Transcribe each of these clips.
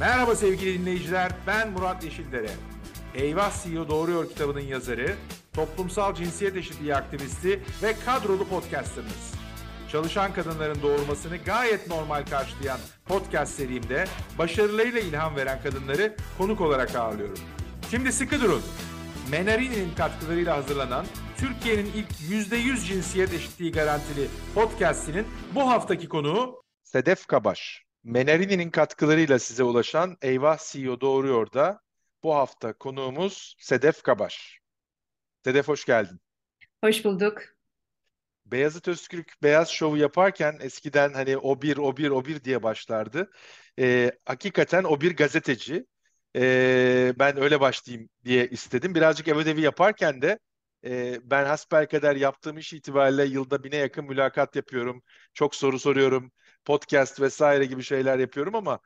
Merhaba sevgili dinleyiciler, ben Murat Yeşildere. Eyvah CEO Doğruyor kitabının yazarı, toplumsal cinsiyet eşitliği aktivisti ve kadrolu podcasterınız. Çalışan kadınların doğurmasını gayet normal karşılayan podcast serimde başarılarıyla ilham veren kadınları konuk olarak ağırlıyorum. Şimdi sıkı durun. Menarini'nin katkılarıyla hazırlanan Türkiye'nin ilk %100 cinsiyet eşitliği garantili podcastinin bu haftaki konuğu Sedef Kabaş. Menarini'nin katkılarıyla size ulaşan Eyvah CEO Doğruyor da bu hafta konuğumuz Sedef Kabaş. Sedef hoş geldin. Hoş bulduk. Beyazıt Öztürk Beyaz Şov'u yaparken eskiden hani o bir, o bir, o bir diye başlardı. Ee, hakikaten o bir gazeteci. Ee, ben öyle başlayayım diye istedim. Birazcık ev ödevi yaparken de e, ben hasbelkader yaptığım iş itibariyle yılda bine yakın mülakat yapıyorum. Çok soru soruyorum. Podcast vesaire gibi şeyler yapıyorum ama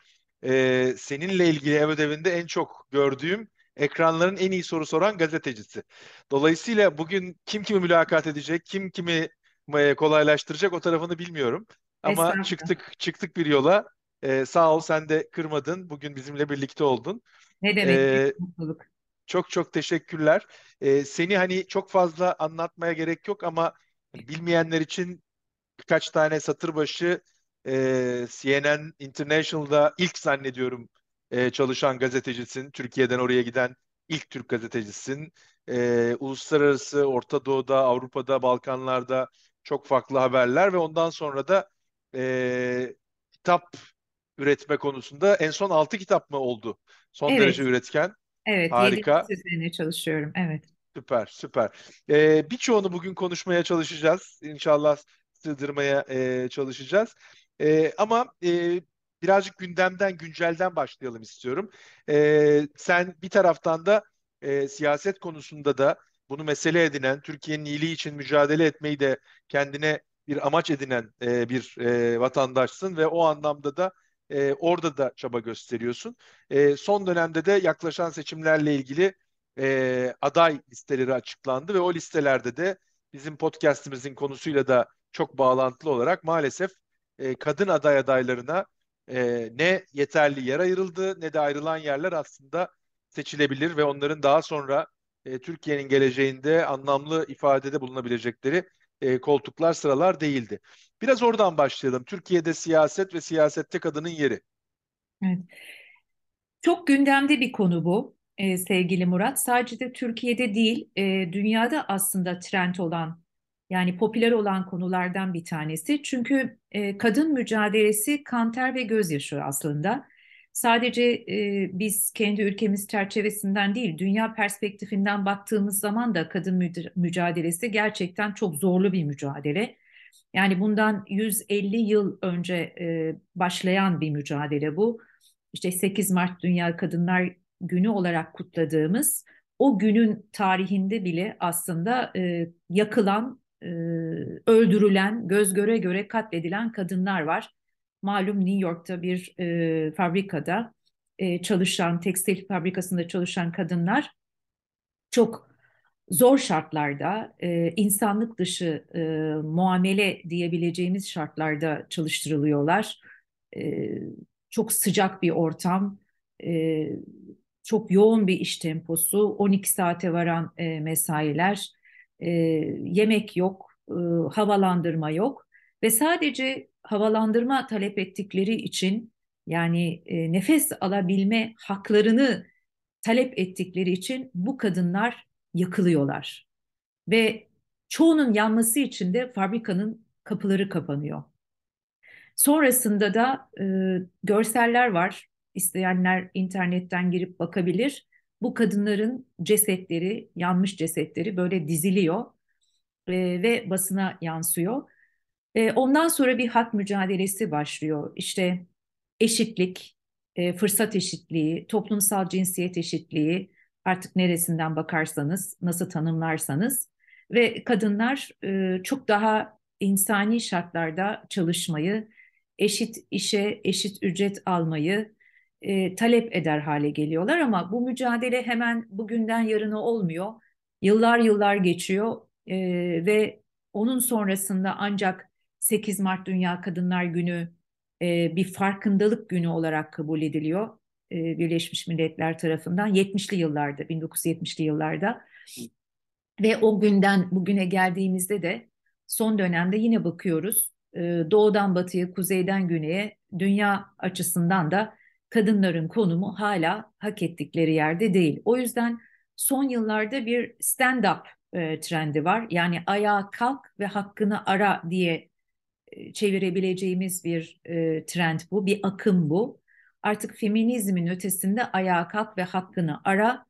e, seninle ilgili ev ödevinde en çok gördüğüm ekranların en iyi soru soran gazetecisi. Dolayısıyla bugün kim kimi mülakat edecek, kim kimi e, kolaylaştıracak o tarafını bilmiyorum. Ama çıktık çıktık bir yola. Ee, sağ ol sen de kırmadın. Bugün bizimle birlikte oldun. Ne demek ee, mutluluk. Çok çok teşekkürler. Ee, seni hani çok fazla anlatmaya gerek yok ama bilmeyenler için birkaç tane satır başı e, CNN International'da ilk zannediyorum e, çalışan gazetecisin. Türkiye'den oraya giden ilk Türk gazetecisin. E, uluslararası Orta Doğu'da, Avrupa'da, Balkanlar'da çok farklı haberler ve ondan sonra da e, kitap üretme konusunda en son 6 kitap mı oldu? Son evet. derece üretken. Evet, Harika. üzerine çalışıyorum. Evet. Süper, süper. Ee, birçoğunu bugün konuşmaya çalışacağız. İnşallah sığdırmaya e, çalışacağız. E, ama e, birazcık gündemden, güncelden başlayalım istiyorum. E, sen bir taraftan da e, siyaset konusunda da bunu mesele edinen, Türkiye'nin iyiliği için mücadele etmeyi de kendine bir amaç edinen e, bir e, vatandaşsın ve o anlamda da e, orada da çaba gösteriyorsun. E, son dönemde de yaklaşan seçimlerle ilgili e, aday listeleri açıklandı ve o listelerde de bizim podcastimizin konusuyla da çok bağlantılı olarak maalesef e, kadın aday adaylarına e, ne yeterli yer ayrıldı ne de ayrılan yerler aslında seçilebilir ve onların daha sonra e, Türkiye'nin geleceğinde anlamlı ifadede bulunabilecekleri e, koltuklar sıralar değildi. Biraz oradan başlayalım. Türkiye'de siyaset ve siyasette kadının yeri. Evet. Çok gündemde bir konu bu e, sevgili Murat. Sadece de Türkiye'de değil, e, dünyada aslında trend olan yani popüler olan konulardan bir tanesi. Çünkü e, kadın mücadelesi kanter ve gözyaşı aslında sadece e, biz kendi ülkemiz çerçevesinden değil, dünya perspektifinden baktığımız zaman da kadın mücadelesi gerçekten çok zorlu bir mücadele. Yani bundan 150 yıl önce e, başlayan bir mücadele bu. İşte 8 Mart Dünya Kadınlar Günü olarak kutladığımız o günün tarihinde bile aslında e, yakılan, e, öldürülen, göz göre göre katledilen kadınlar var malum New York'ta bir e, fabrikada e, çalışan, tekstil fabrikasında çalışan kadınlar çok zor şartlarda, e, insanlık dışı e, muamele diyebileceğimiz şartlarda çalıştırılıyorlar. E, çok sıcak bir ortam, e, çok yoğun bir iş temposu, 12 saate varan e, mesailer, e, yemek yok, e, havalandırma yok ve sadece havalandırma talep ettikleri için yani e, nefes alabilme haklarını talep ettikleri için bu kadınlar yakılıyorlar. Ve çoğunun yanması için de fabrikanın kapıları kapanıyor. Sonrasında da e, görseller var. İsteyenler internetten girip bakabilir. Bu kadınların cesetleri, yanmış cesetleri böyle diziliyor e, ve basına yansıyor. E, ondan sonra bir hak mücadelesi başlıyor. İşte eşitlik, e, fırsat eşitliği, toplumsal cinsiyet eşitliği artık neresinden bakarsanız, nasıl tanımlarsanız ve kadınlar e, çok daha insani şartlarda çalışmayı, eşit işe eşit ücret almayı e, talep eder hale geliyorlar ama bu mücadele hemen bugünden yarına olmuyor. Yıllar yıllar geçiyor e, ve onun sonrasında ancak 8 Mart Dünya Kadınlar Günü e, bir farkındalık günü olarak kabul ediliyor. e, Birleşmiş Milletler tarafından 70'li yıllarda, 1970'li yıllarda ve o günden bugüne geldiğimizde de son dönemde yine bakıyoruz e, doğudan batıya, kuzeyden güneye dünya açısından da kadınların konumu hala hak ettikleri yerde değil. O yüzden son yıllarda bir stand-up e, trendi var. Yani ayağa kalk ve hakkını ara diye e, çevirebileceğimiz bir e, trend bu, bir akım bu. Artık feminizmin ötesinde ayağa kalk ve hakkını ara.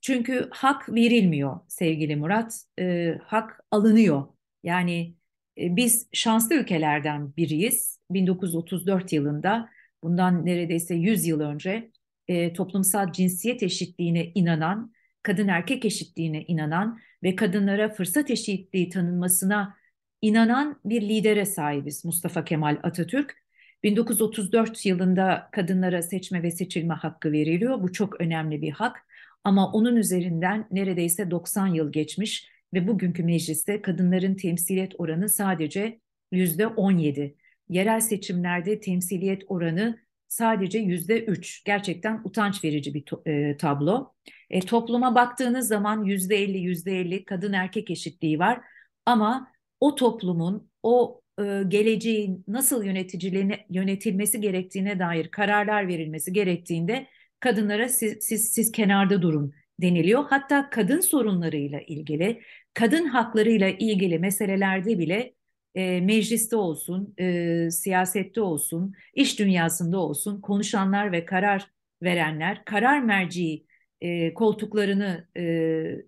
Çünkü hak verilmiyor sevgili Murat, e, hak alınıyor. Yani e, biz şanslı ülkelerden biriyiz. 1934 yılında, bundan neredeyse 100 yıl önce e, toplumsal cinsiyet eşitliğine inanan, kadın erkek eşitliğine inanan ve kadınlara fırsat eşitliği tanınmasına inanan bir lidere sahibiz Mustafa Kemal Atatürk. 1934 yılında kadınlara seçme ve seçilme hakkı veriliyor. Bu çok önemli bir hak. Ama onun üzerinden neredeyse 90 yıl geçmiş ve bugünkü mecliste kadınların temsiliyet oranı sadece yüzde 17. Yerel seçimlerde temsiliyet oranı sadece yüzde 3. Gerçekten utanç verici bir e, tablo. E, topluma baktığınız zaman yüzde 50, yüzde 50 kadın erkek eşitliği var. Ama o toplumun, o e, geleceğin nasıl yöneticilerine yönetilmesi gerektiğine dair kararlar verilmesi gerektiğinde kadınlara siz, siz, siz kenarda durun deniliyor. Hatta kadın sorunlarıyla ilgili, kadın haklarıyla ilgili meselelerde bile e, mecliste olsun, e, siyasette olsun, iş dünyasında olsun konuşanlar ve karar verenler, karar merci e, koltuklarını e,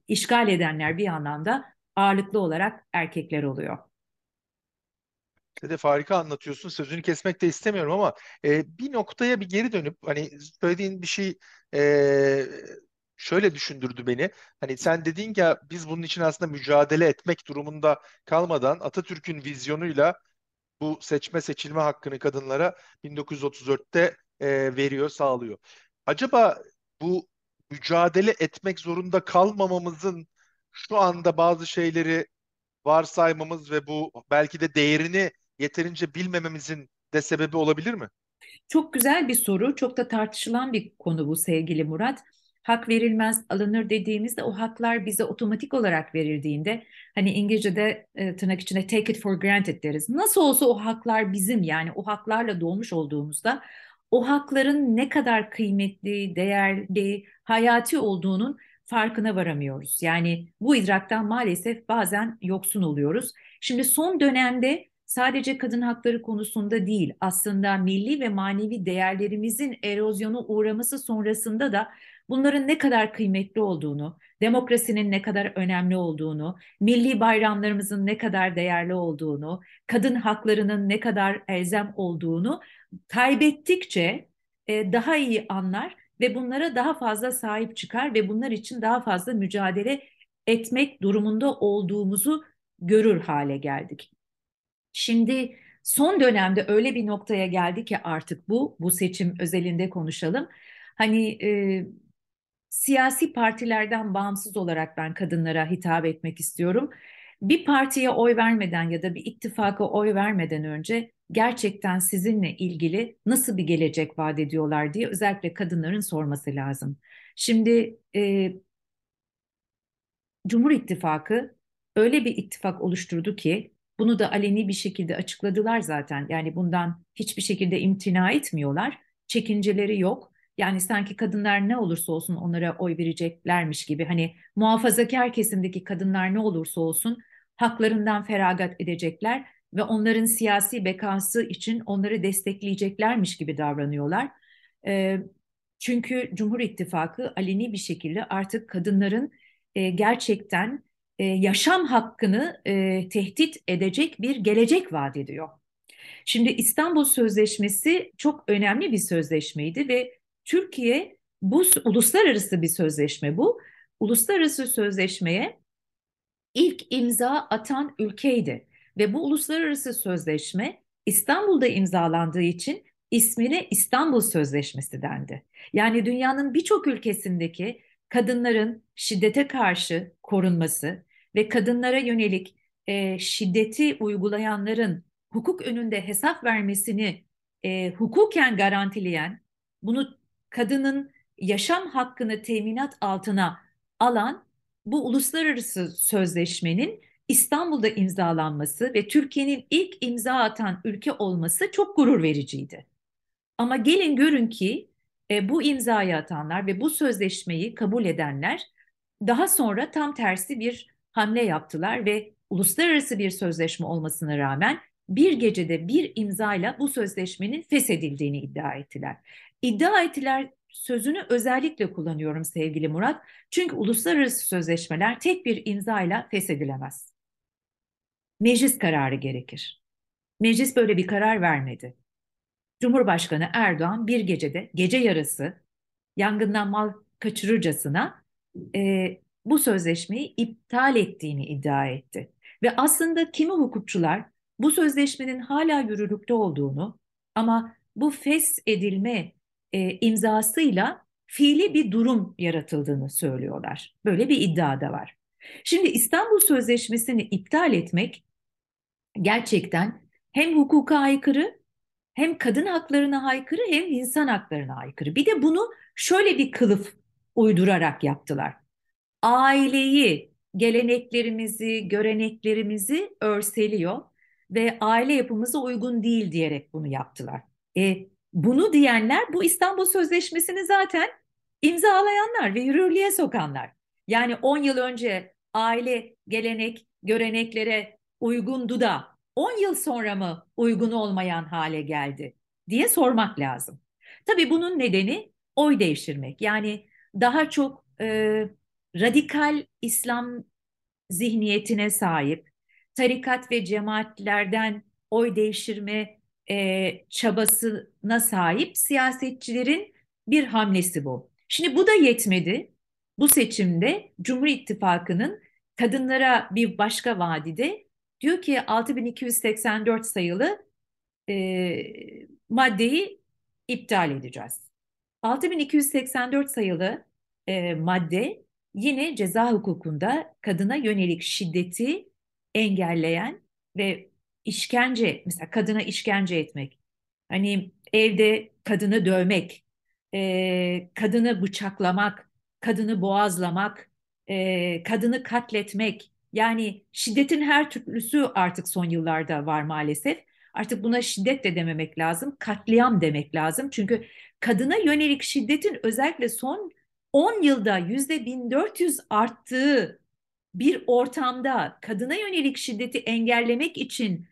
işgal edenler bir anlamda ağırlıklı olarak erkekler oluyor. Sedef harika anlatıyorsun. Sözünü kesmek de istemiyorum ama e, bir noktaya bir geri dönüp hani söylediğin bir şey e, şöyle düşündürdü beni. Hani sen dedin ya biz bunun için aslında mücadele etmek durumunda kalmadan Atatürk'ün vizyonuyla bu seçme seçilme hakkını kadınlara 1934'te e, veriyor, sağlıyor. Acaba bu mücadele etmek zorunda kalmamamızın şu anda bazı şeyleri varsaymamız ve bu belki de değerini yeterince bilmememizin de sebebi olabilir mi? Çok güzel bir soru, çok da tartışılan bir konu bu sevgili Murat. Hak verilmez, alınır dediğimizde o haklar bize otomatik olarak verildiğinde hani İngilizce'de e, tırnak içinde take it for granted deriz. Nasıl olsa o haklar bizim yani o haklarla doğmuş olduğumuzda o hakların ne kadar kıymetli, değerli, hayati olduğunun farkına varamıyoruz. Yani bu idraktan maalesef bazen yoksun oluyoruz. Şimdi son dönemde sadece kadın hakları konusunda değil, aslında milli ve manevi değerlerimizin erozyonu uğraması sonrasında da bunların ne kadar kıymetli olduğunu, demokrasinin ne kadar önemli olduğunu, milli bayramlarımızın ne kadar değerli olduğunu, kadın haklarının ne kadar elzem olduğunu kaybettikçe e, daha iyi anlar ve bunlara daha fazla sahip çıkar ve bunlar için daha fazla mücadele etmek durumunda olduğumuzu görür hale geldik. Şimdi son dönemde öyle bir noktaya geldi ki artık bu, bu seçim özelinde konuşalım. Hani e, siyasi partilerden bağımsız olarak ben kadınlara hitap etmek istiyorum. Bir partiye oy vermeden ya da bir ittifaka oy vermeden önce gerçekten sizinle ilgili nasıl bir gelecek vaat ediyorlar diye özellikle kadınların sorması lazım. Şimdi e, Cumhur İttifakı öyle bir ittifak oluşturdu ki bunu da aleni bir şekilde açıkladılar zaten. Yani bundan hiçbir şekilde imtina etmiyorlar. Çekinceleri yok. Yani sanki kadınlar ne olursa olsun onlara oy vereceklermiş gibi. Hani muhafazakar kesimdeki kadınlar ne olursa olsun haklarından feragat edecekler ve onların siyasi bekası için onları destekleyeceklermiş gibi davranıyorlar. E, çünkü Cumhur İttifakı aleni bir şekilde artık kadınların e, gerçekten e, yaşam hakkını e, tehdit edecek bir gelecek vaat ediyor. Şimdi İstanbul Sözleşmesi çok önemli bir sözleşmeydi ve Türkiye bu uluslararası bir sözleşme bu. Uluslararası sözleşmeye ilk imza atan ülkeydi. Ve bu uluslararası sözleşme İstanbul'da imzalandığı için ismine İstanbul Sözleşmesi dendi. Yani dünyanın birçok ülkesindeki kadınların şiddete karşı korunması ve kadınlara yönelik e, şiddeti uygulayanların hukuk önünde hesap vermesini e, hukuken garantileyen, bunu kadının yaşam hakkını teminat altına alan bu uluslararası sözleşmenin İstanbul'da imzalanması ve Türkiye'nin ilk imza atan ülke olması çok gurur vericiydi. Ama gelin görün ki e, bu imzayı atanlar ve bu sözleşmeyi kabul edenler daha sonra tam tersi bir hamle yaptılar ve uluslararası bir sözleşme olmasına rağmen bir gecede bir imzayla bu sözleşmenin feshedildiğini iddia ettiler. İddia ettiler sözünü özellikle kullanıyorum sevgili Murat. Çünkü uluslararası sözleşmeler tek bir imzayla feshedilemez. Meclis kararı gerekir. Meclis böyle bir karar vermedi. Cumhurbaşkanı Erdoğan bir gecede, gece yarısı yangından mal kaçırırcasına e, bu sözleşmeyi iptal ettiğini iddia etti. Ve aslında kimi hukukçular bu sözleşmenin hala yürürlükte olduğunu ama bu fes edilme e, imzasıyla fiili bir durum yaratıldığını söylüyorlar. Böyle bir iddia da var. Şimdi İstanbul Sözleşmesi'ni iptal etmek gerçekten hem hukuka aykırı hem kadın haklarına aykırı hem insan haklarına aykırı. Bir de bunu şöyle bir kılıf uydurarak yaptılar. Aileyi, geleneklerimizi, göreneklerimizi örseliyor ve aile yapımıza uygun değil diyerek bunu yaptılar. E, bunu diyenler bu İstanbul Sözleşmesi'ni zaten imzalayanlar ve yürürlüğe sokanlar. Yani 10 yıl önce aile, gelenek, göreneklere uygundu da 10 yıl sonra mı uygun olmayan hale geldi diye sormak lazım. Tabii bunun nedeni oy devşirmek. Yani daha çok e, radikal İslam zihniyetine sahip, tarikat ve cemaatlerden oy devşirme e, çabasına sahip siyasetçilerin bir hamlesi bu. Şimdi bu da yetmedi. Bu seçimde Cumhur İttifakı'nın kadınlara bir başka vadide diyor ki 6284 sayılı e, maddeyi iptal edeceğiz. 6284 sayılı e, madde yine ceza hukukunda kadına yönelik şiddeti engelleyen ve işkence, mesela kadına işkence etmek, hani evde kadını dövmek, e, kadını bıçaklamak, kadını boğazlamak, e, kadını katletmek, yani şiddetin her türlüsü artık son yıllarda var maalesef. Artık buna şiddet de dememek lazım, katliam demek lazım. Çünkü kadına yönelik şiddetin özellikle son 10 yılda yüzde 1400 arttığı bir ortamda kadına yönelik şiddeti engellemek için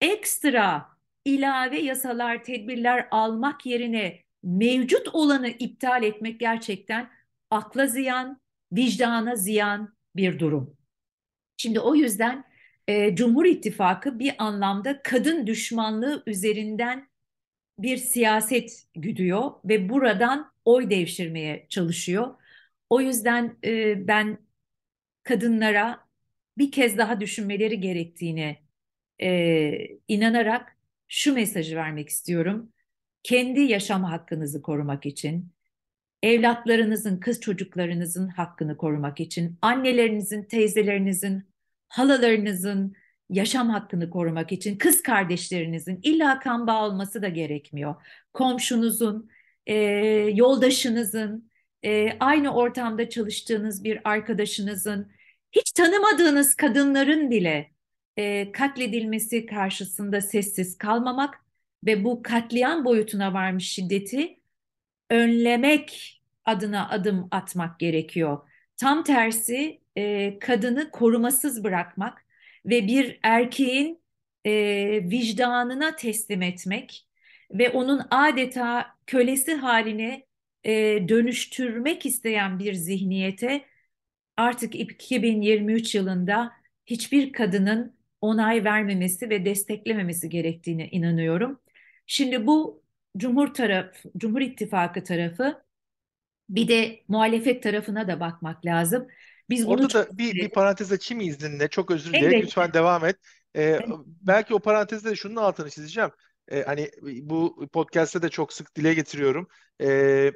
ekstra ilave yasalar, tedbirler almak yerine mevcut olanı iptal etmek gerçekten akla ziyan, vicdana ziyan bir durum. Şimdi o yüzden e, Cumhur İttifakı bir anlamda kadın düşmanlığı üzerinden bir siyaset güdüyor ve buradan oy devşirmeye çalışıyor. O yüzden e, ben kadınlara bir kez daha düşünmeleri gerektiğini e, inanarak şu mesajı vermek istiyorum. Kendi yaşam hakkınızı korumak için, evlatlarınızın, kız çocuklarınızın hakkını korumak için, annelerinizin, teyzelerinizin, halalarınızın yaşam hakkını korumak için, kız kardeşlerinizin illa kan bağı olması da gerekmiyor. Komşunuzun, e, yoldaşınızın, e, aynı ortamda çalıştığınız bir arkadaşınızın, hiç tanımadığınız kadınların bile e, katledilmesi karşısında sessiz kalmamak ve bu katliam boyutuna varmış şiddeti önlemek adına adım atmak gerekiyor. Tam tersi e, kadını korumasız bırakmak ve bir erkeğin e, vicdanına teslim etmek ve onun adeta kölesi haline e, dönüştürmek isteyen bir zihniyete artık 2023 yılında hiçbir kadının onay vermemesi ve desteklememesi gerektiğine inanıyorum. Şimdi bu Cumhur taraf, Cumhur İttifakı tarafı bir de muhalefet tarafına da bakmak lazım. Biz Orada da bir, bir parantez açayım izninle. Çok özür dilerim. Evet. Lütfen devam et. Ee, evet. Belki o parantezde de şunun altını çizeceğim. Ee, hani bu podcast'te de çok sık dile getiriyorum. Ee,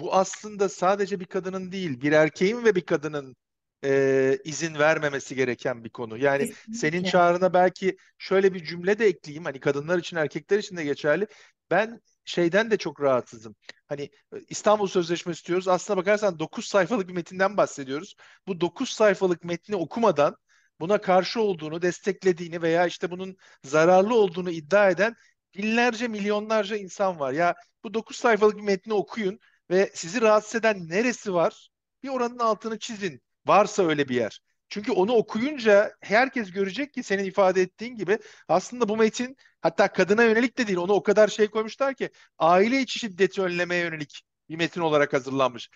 bu aslında sadece bir kadının değil, bir erkeğin ve bir kadının e, izin vermemesi gereken bir konu. Yani Kesinlikle. senin çağrına belki şöyle bir cümle de ekleyeyim. Hani kadınlar için, erkekler için de geçerli. Ben şeyden de çok rahatsızım. Hani e, İstanbul Sözleşmesi diyoruz. Aslına bakarsan 9 sayfalık bir metinden bahsediyoruz. Bu 9 sayfalık metni okumadan buna karşı olduğunu, desteklediğini veya işte bunun zararlı olduğunu iddia eden binlerce, milyonlarca insan var. Ya bu 9 sayfalık bir metni okuyun ve sizi rahatsız eden neresi var? Bir oranın altını çizin. Varsa öyle bir yer. Çünkü onu okuyunca herkes görecek ki senin ifade ettiğin gibi aslında bu metin hatta kadına yönelik de değil onu o kadar şey koymuşlar ki aile içi şiddeti önlemeye yönelik bir metin olarak hazırlanmış.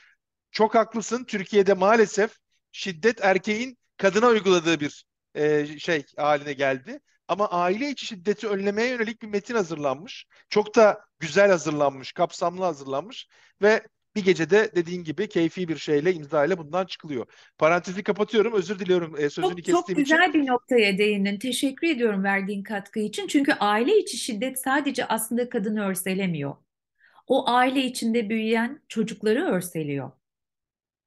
Çok haklısın Türkiye'de maalesef şiddet erkeğin kadına uyguladığı bir e, şey haline geldi. Ama aile içi şiddeti önlemeye yönelik bir metin hazırlanmış. Çok da güzel hazırlanmış, kapsamlı hazırlanmış ve bir gecede dediğin gibi keyfi bir şeyle imza ile bundan çıkılıyor. Parantezi kapatıyorum. Özür diliyorum e, sözünü çok, kestiğim çok için. güzel bir noktaya değindin. Teşekkür ediyorum verdiğin katkı için. Çünkü aile içi şiddet sadece aslında kadını örselemiyor. O aile içinde büyüyen çocukları örseliyor.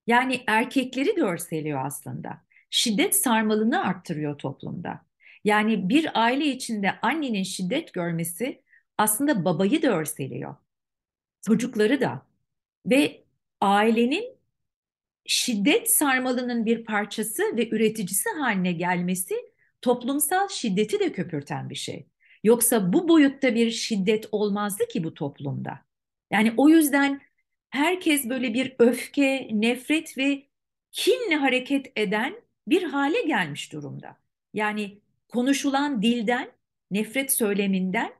Yani erkekleri de örseliyor aslında. Şiddet sarmalını arttırıyor toplumda. Yani bir aile içinde annenin şiddet görmesi aslında babayı da örseliyor. Çocukları da. Ve ailenin şiddet sarmalının bir parçası ve üreticisi haline gelmesi toplumsal şiddeti de köpürten bir şey. Yoksa bu boyutta bir şiddet olmazdı ki bu toplumda. Yani o yüzden herkes böyle bir öfke, nefret ve kinle hareket eden bir hale gelmiş durumda. Yani konuşulan dilden, nefret söyleminden,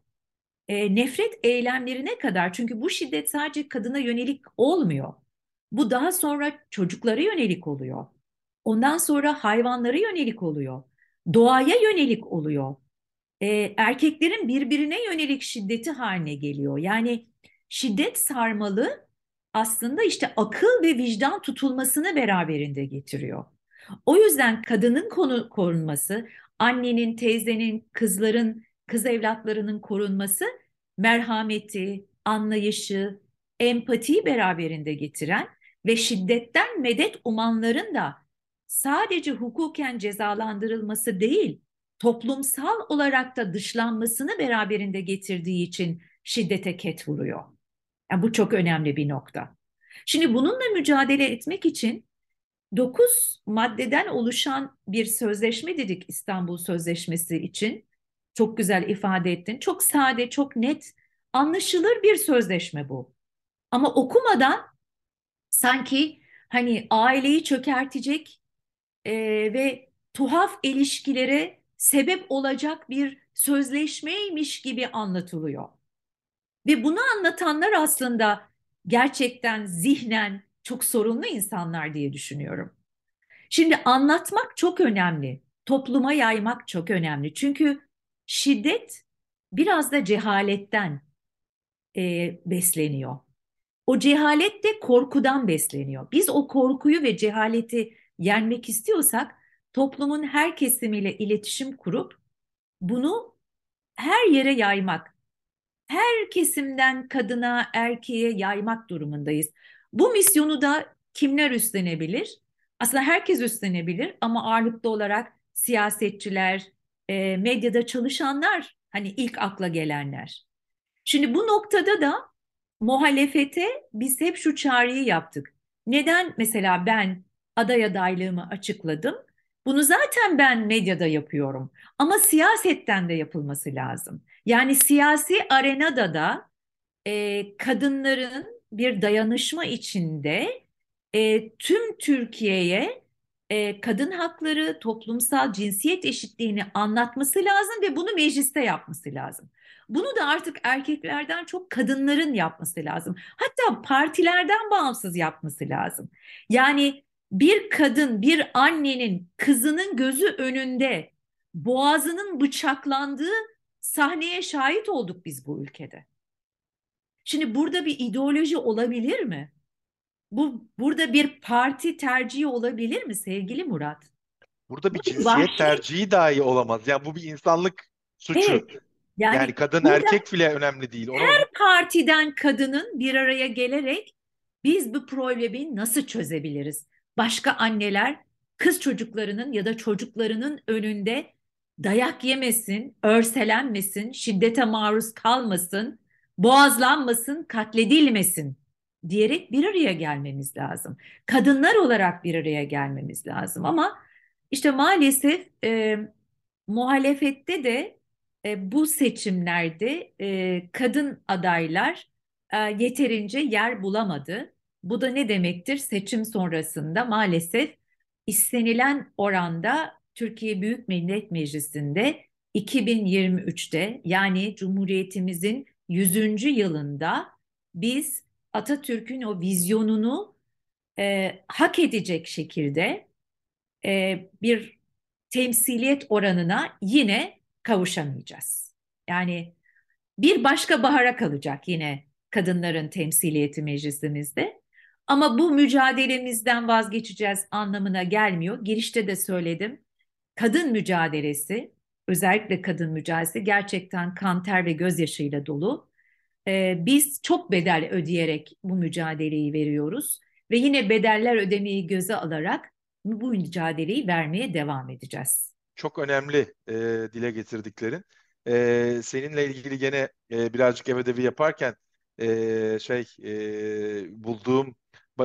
e, nefret eylemlerine kadar çünkü bu şiddet sadece kadına yönelik olmuyor. Bu daha sonra çocuklara yönelik oluyor. Ondan sonra hayvanlara yönelik oluyor. Doğaya yönelik oluyor. E, erkeklerin birbirine yönelik şiddeti haline geliyor. Yani şiddet sarmalı aslında işte akıl ve vicdan tutulmasını beraberinde getiriyor. O yüzden kadının konu korunması, annenin, teyzenin, kızların, kız evlatlarının korunması merhameti, anlayışı, empatiyi beraberinde getiren ve şiddetten medet umanların da sadece hukuken cezalandırılması değil, toplumsal olarak da dışlanmasını beraberinde getirdiği için şiddete ket vuruyor. Yani bu çok önemli bir nokta. Şimdi bununla mücadele etmek için dokuz maddeden oluşan bir sözleşme dedik İstanbul Sözleşmesi için. Çok güzel ifade ettin. Çok sade, çok net, anlaşılır bir sözleşme bu. Ama okumadan sanki hani aileyi çökertecek e, ve tuhaf ilişkilere sebep olacak bir sözleşmeymiş gibi anlatılıyor. Ve bunu anlatanlar aslında gerçekten zihnen çok sorunlu insanlar diye düşünüyorum. Şimdi anlatmak çok önemli. Topluma yaymak çok önemli. Çünkü şiddet biraz da cehaletten e, besleniyor. O cehalet de korkudan besleniyor. Biz o korkuyu ve cehaleti yenmek istiyorsak toplumun her kesimiyle iletişim kurup bunu her yere yaymak, her kesimden kadına, erkeğe yaymak durumundayız. Bu misyonu da kimler üstlenebilir? Aslında herkes üstlenebilir ama ağırlıklı olarak siyasetçiler, e, medyada çalışanlar hani ilk akla gelenler. Şimdi bu noktada da muhalefete biz hep şu çağrıyı yaptık. Neden mesela ben aday adaylığımı açıkladım? Bunu zaten ben medyada yapıyorum. Ama siyasetten de yapılması lazım. Yani siyasi arenada da e, kadınların bir dayanışma içinde e, tüm Türkiye'ye e, kadın hakları, toplumsal cinsiyet eşitliğini anlatması lazım ve bunu mecliste yapması lazım. Bunu da artık erkeklerden çok kadınların yapması lazım. Hatta partilerden bağımsız yapması lazım. Yani bir kadın, bir annenin kızının gözü önünde boğazının bıçaklandığı sahneye şahit olduk biz bu ülkede. Şimdi burada bir ideoloji olabilir mi? Bu burada bir parti tercihi olabilir mi sevgili Murat? Burada bir Bu cinsiyet vahşi- tercihi dahi olamaz. Yani bu bir insanlık suçu. Evet. Yani, Yani kadın burada erkek bile önemli değil. Onu her partiden kadının bir araya gelerek biz bu problemi nasıl çözebiliriz? Başka anneler kız çocuklarının ya da çocuklarının önünde dayak yemesin, örselenmesin, şiddete maruz kalmasın, boğazlanmasın, katledilmesin diyerek bir araya gelmemiz lazım. Kadınlar olarak bir araya gelmemiz lazım. Ama işte maalesef e, muhalefette de e, bu seçimlerde e, kadın adaylar e, yeterince yer bulamadı. Bu da ne demektir? Seçim sonrasında maalesef istenilen oranda Türkiye Büyük Millet Meclisi'nde 2023'te yani Cumhuriyetimizin 100. yılında biz Atatürk'ün o vizyonunu e, hak edecek şekilde e, bir temsiliyet oranına yine kavuşamayacağız. Yani bir başka bahara kalacak yine kadınların temsiliyeti meclisimizde. Ama bu mücadelemizden vazgeçeceğiz anlamına gelmiyor. Girişte de söyledim. Kadın mücadelesi, özellikle kadın mücadelesi gerçekten kan, ter ve gözyaşıyla dolu. Ee, biz çok bedel ödeyerek bu mücadeleyi veriyoruz ve yine bedeller ödemeyi göze alarak bu mücadeleyi vermeye devam edeceğiz. Çok önemli e, dile getirdiklerin. E, seninle ilgili gene e, birazcık ev ödevi yaparken e, şey e, bulduğum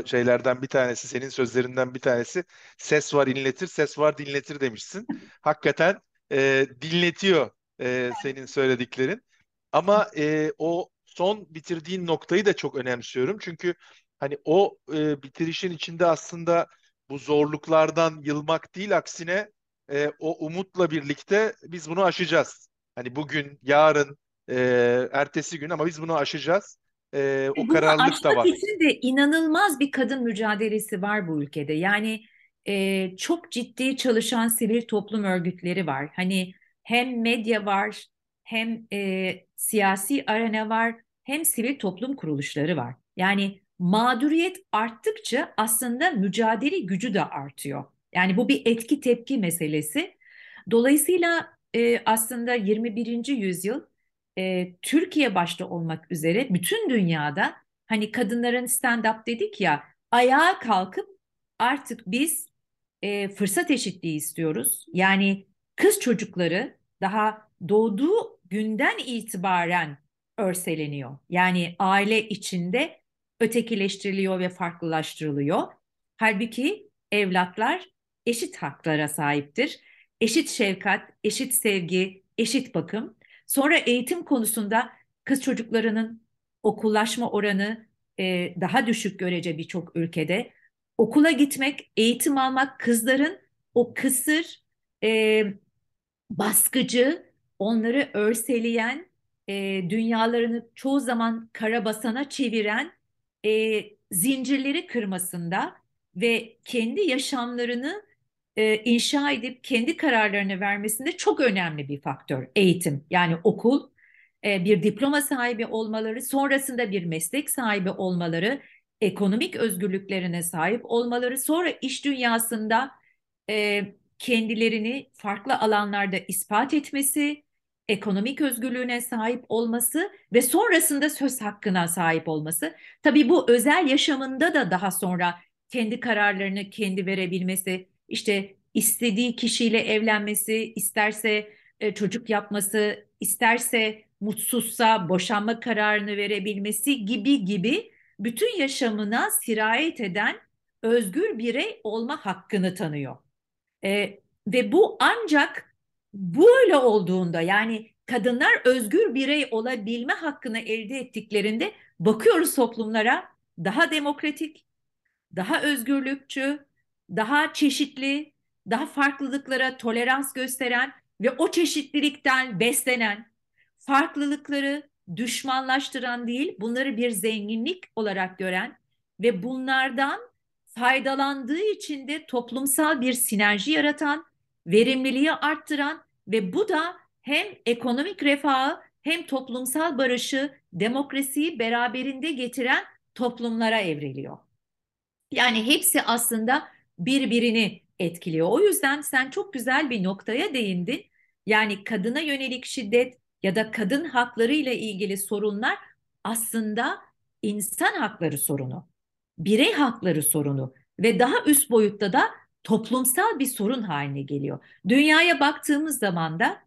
şeylerden bir tanesi, senin sözlerinden bir tanesi ses var inletir, ses var dinletir demişsin. Hakikaten e, dinletiyor e, senin söylediklerin. Ama e, o son bitirdiğin noktayı da çok önemsiyorum. Çünkü hani o e, bitirişin içinde aslında bu zorluklardan yılmak değil aksine e, o umutla birlikte biz bunu aşacağız. Hani bugün, yarın, e, ertesi gün ama biz bunu aşacağız. E, o Bunu kararlılık da var. için de inanılmaz bir kadın mücadelesi var bu ülkede. Yani e, çok ciddi çalışan sivil toplum örgütleri var. Hani hem medya var, hem e, siyasi arena var, hem sivil toplum kuruluşları var. Yani mağduriyet arttıkça aslında mücadele gücü de artıyor. Yani bu bir etki tepki meselesi. Dolayısıyla e, aslında 21. yüzyıl e, Türkiye başta olmak üzere bütün dünyada hani kadınların stand-up dedik ya ayağa kalkıp artık biz e, fırsat eşitliği istiyoruz. Yani kız çocukları daha doğduğu günden itibaren örseleniyor. Yani aile içinde ötekileştiriliyor ve farklılaştırılıyor. Halbuki evlatlar eşit haklara sahiptir. Eşit şefkat, eşit sevgi, eşit bakım. Sonra eğitim konusunda kız çocuklarının okullaşma oranı e, daha düşük görece birçok ülkede. Okula gitmek, eğitim almak kızların o kısır, e, baskıcı, onları örseleyen, e, dünyalarını çoğu zaman karabasana çeviren e, zincirleri kırmasında ve kendi yaşamlarını e, inşa edip kendi kararlarını vermesinde çok önemli bir faktör eğitim. Yani okul e, bir diploma sahibi olmaları, sonrasında bir meslek sahibi olmaları, ekonomik özgürlüklerine sahip olmaları, sonra iş dünyasında e, kendilerini farklı alanlarda ispat etmesi, ekonomik özgürlüğüne sahip olması ve sonrasında söz hakkına sahip olması. Tabii bu özel yaşamında da daha sonra kendi kararlarını kendi verebilmesi, işte istediği kişiyle evlenmesi, isterse e, çocuk yapması, isterse mutsuzsa boşanma kararını verebilmesi gibi gibi bütün yaşamına sirayet eden özgür birey olma hakkını tanıyor. E, ve bu ancak böyle olduğunda yani kadınlar özgür birey olabilme hakkını elde ettiklerinde bakıyoruz toplumlara daha demokratik, daha özgürlükçü, daha çeşitli, daha farklılıklara tolerans gösteren ve o çeşitlilikten beslenen, farklılıkları düşmanlaştıran değil, bunları bir zenginlik olarak gören ve bunlardan faydalandığı için de toplumsal bir sinerji yaratan, verimliliği arttıran ve bu da hem ekonomik refahı hem toplumsal barışı, demokrasiyi beraberinde getiren toplumlara evriliyor. Yani hepsi aslında birbirini etkiliyor. O yüzden sen çok güzel bir noktaya değindin. Yani kadına yönelik şiddet ya da kadın hakları ile ilgili sorunlar aslında insan hakları sorunu, birey hakları sorunu ve daha üst boyutta da toplumsal bir sorun haline geliyor. Dünyaya baktığımız zaman da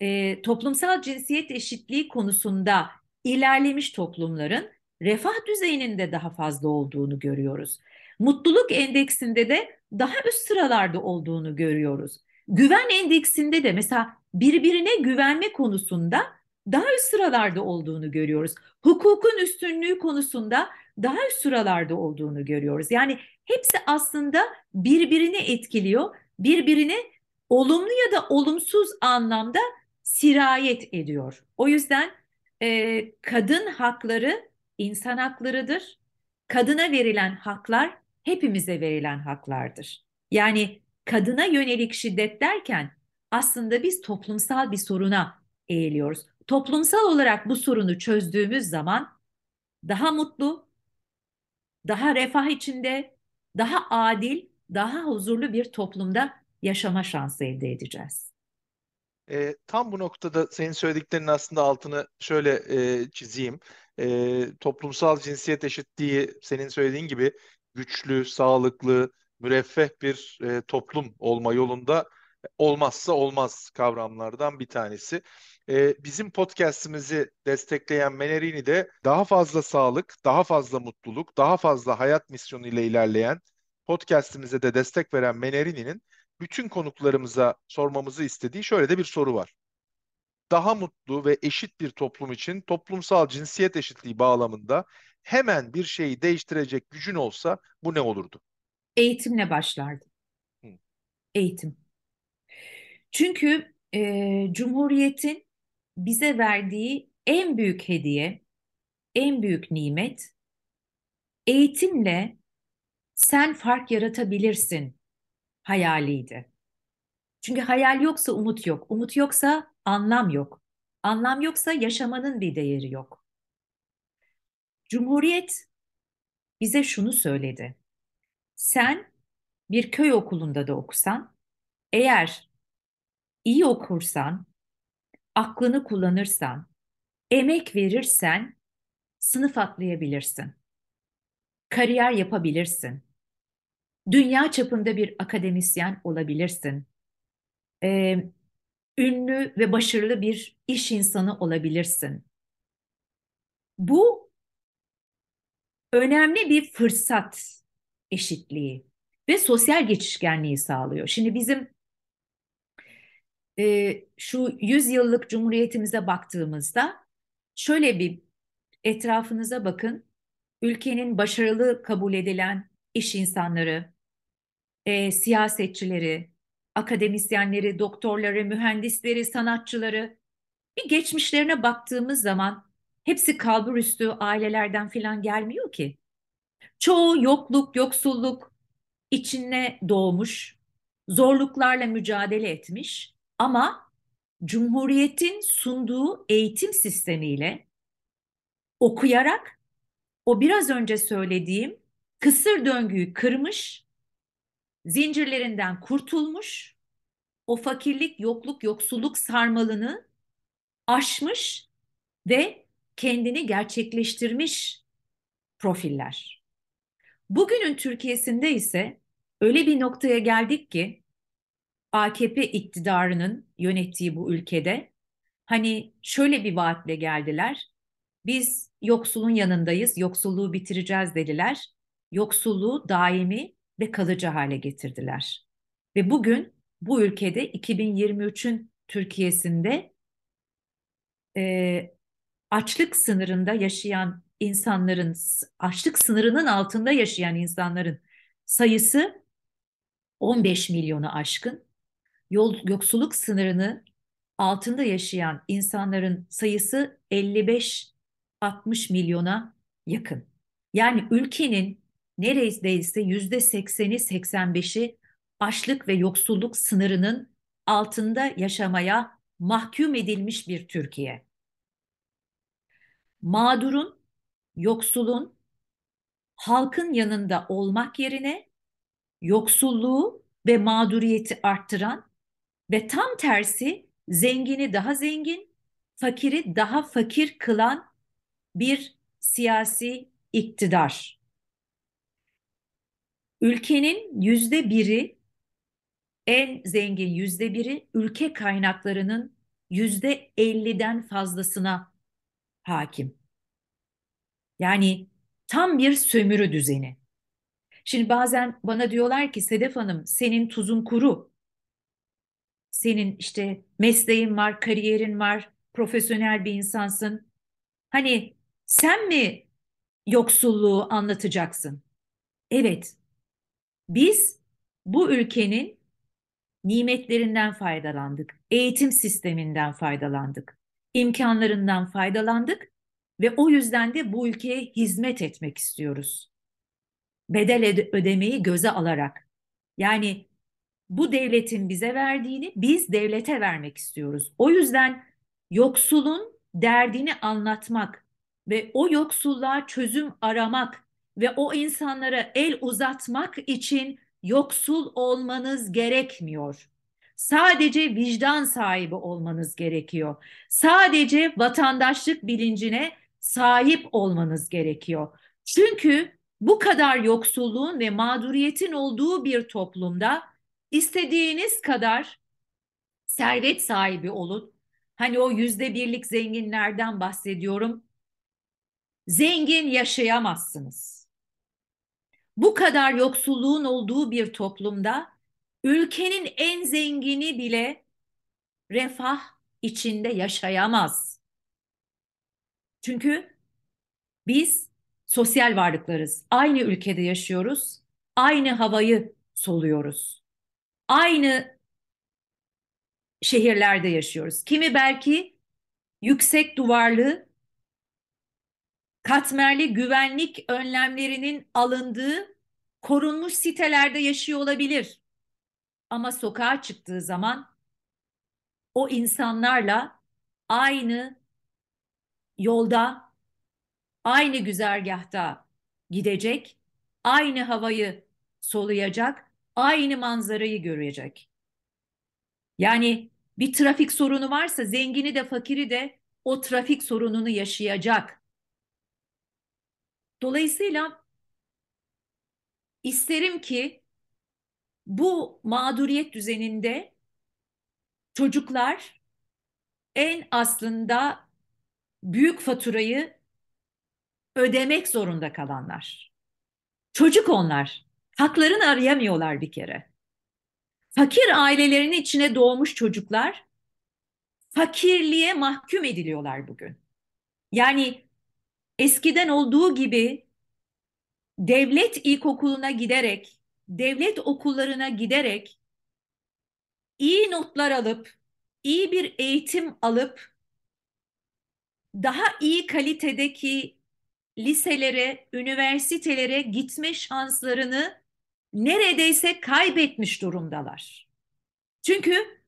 e, toplumsal cinsiyet eşitliği konusunda ilerlemiş toplumların refah düzeyinin de daha fazla olduğunu görüyoruz. Mutluluk endeksinde de daha üst sıralarda olduğunu görüyoruz. Güven endeksinde de mesela birbirine güvenme konusunda daha üst sıralarda olduğunu görüyoruz. Hukukun üstünlüğü konusunda daha üst sıralarda olduğunu görüyoruz. Yani hepsi aslında birbirini etkiliyor, birbirine olumlu ya da olumsuz anlamda sirayet ediyor. O yüzden e, kadın hakları insan haklarıdır. Kadına verilen haklar hepimize verilen haklardır. Yani kadına yönelik şiddet derken aslında biz toplumsal bir soruna eğiliyoruz. Toplumsal olarak bu sorunu çözdüğümüz zaman daha mutlu, daha refah içinde, daha adil, daha huzurlu bir toplumda yaşama şansı elde edeceğiz. E, tam bu noktada senin söylediklerinin aslında altını şöyle e, çizeyim. E, toplumsal cinsiyet eşitliği senin söylediğin gibi güçlü, sağlıklı, müreffeh bir e, toplum olma yolunda olmazsa olmaz kavramlardan bir tanesi. E, bizim podcast'imizi destekleyen Menerini de daha fazla sağlık, daha fazla mutluluk, daha fazla hayat misyonu ile ilerleyen podcast'imize de destek veren Menerini'nin bütün konuklarımıza sormamızı istediği şöyle de bir soru var. Daha mutlu ve eşit bir toplum için toplumsal cinsiyet eşitliği bağlamında hemen bir şeyi değiştirecek gücün olsa bu ne olurdu? Eğitimle başlardı. Hı. Eğitim. Çünkü e, Cumhuriyet'in bize verdiği en büyük hediye, en büyük nimet eğitimle sen fark yaratabilirsin hayaliydi. Çünkü hayal yoksa umut yok. Umut yoksa anlam yok. Anlam yoksa yaşamanın bir değeri yok. Cumhuriyet bize şunu söyledi. Sen bir köy okulunda da okusan, eğer iyi okursan, aklını kullanırsan, emek verirsen sınıf atlayabilirsin. Kariyer yapabilirsin dünya çapında bir akademisyen olabilirsin. Ee, ünlü ve başarılı bir iş insanı olabilirsin. Bu önemli bir fırsat eşitliği ve sosyal geçişkenliği sağlıyor. Şimdi bizim e, şu 100 yıllık cumhuriyetimize baktığımızda şöyle bir etrafınıza bakın. Ülkenin başarılı kabul edilen iş insanları, e, siyasetçileri, akademisyenleri, doktorları, mühendisleri, sanatçıları bir geçmişlerine baktığımız zaman hepsi kalbur üstü ailelerden filan gelmiyor ki. Çoğu yokluk, yoksulluk içine doğmuş, zorluklarla mücadele etmiş ama Cumhuriyet'in sunduğu eğitim sistemiyle okuyarak o biraz önce söylediğim kısır döngüyü kırmış zincirlerinden kurtulmuş, o fakirlik, yokluk, yoksulluk sarmalını aşmış ve kendini gerçekleştirmiş profiller. Bugünün Türkiye'sinde ise öyle bir noktaya geldik ki AKP iktidarının yönettiği bu ülkede hani şöyle bir vaatle geldiler. Biz yoksulun yanındayız, yoksulluğu bitireceğiz dediler. Yoksulluğu daimi ve kalıcı hale getirdiler. Ve bugün bu ülkede 2023'ün Türkiye'sinde e, açlık sınırında yaşayan insanların, açlık sınırının altında yaşayan insanların sayısı 15 milyonu aşkın. Yol, yoksulluk sınırını altında yaşayan insanların sayısı 55-60 milyona yakın. Yani ülkenin neredeyse yüzde sekseni 85'i açlık ve yoksulluk sınırının altında yaşamaya mahkum edilmiş bir Türkiye. Mağdurun, yoksulun, halkın yanında olmak yerine yoksulluğu ve mağduriyeti arttıran ve tam tersi zengini daha zengin, fakiri daha fakir kılan bir siyasi iktidar Ülkenin yüzde biri, en zengin yüzde biri ülke kaynaklarının yüzde elliden fazlasına hakim. Yani tam bir sömürü düzeni. Şimdi bazen bana diyorlar ki Sedef Hanım senin tuzun kuru. Senin işte mesleğin var, kariyerin var, profesyonel bir insansın. Hani sen mi yoksulluğu anlatacaksın? Evet. Biz bu ülkenin nimetlerinden faydalandık. Eğitim sisteminden faydalandık. imkanlarından faydalandık ve o yüzden de bu ülkeye hizmet etmek istiyoruz. Bedel ödemeyi göze alarak. Yani bu devletin bize verdiğini biz devlete vermek istiyoruz. O yüzden yoksulun derdini anlatmak ve o yoksulluğa çözüm aramak ve o insanlara el uzatmak için yoksul olmanız gerekmiyor. Sadece vicdan sahibi olmanız gerekiyor. Sadece vatandaşlık bilincine sahip olmanız gerekiyor. Çünkü bu kadar yoksulluğun ve mağduriyetin olduğu bir toplumda istediğiniz kadar servet sahibi olun. Hani o yüzde birlik zenginlerden bahsediyorum. Zengin yaşayamazsınız. Bu kadar yoksulluğun olduğu bir toplumda ülkenin en zengini bile refah içinde yaşayamaz. Çünkü biz sosyal varlıklarız. Aynı ülkede yaşıyoruz. Aynı havayı soluyoruz. Aynı şehirlerde yaşıyoruz. Kimi belki yüksek duvarlı, katmerli güvenlik önlemlerinin alındığı korunmuş sitelerde yaşıyor olabilir. Ama sokağa çıktığı zaman o insanlarla aynı yolda, aynı güzergahta gidecek, aynı havayı soluyacak, aynı manzarayı görecek. Yani bir trafik sorunu varsa zengini de fakiri de o trafik sorununu yaşayacak. Dolayısıyla isterim ki bu mağduriyet düzeninde çocuklar en aslında büyük faturayı ödemek zorunda kalanlar. Çocuk onlar. Haklarını arayamıyorlar bir kere. Fakir ailelerin içine doğmuş çocuklar fakirliğe mahkum ediliyorlar bugün. Yani eskiden olduğu gibi devlet ilkokuluna giderek, devlet okullarına giderek iyi notlar alıp, iyi bir eğitim alıp daha iyi kalitedeki liselere, üniversitelere gitme şanslarını neredeyse kaybetmiş durumdalar. Çünkü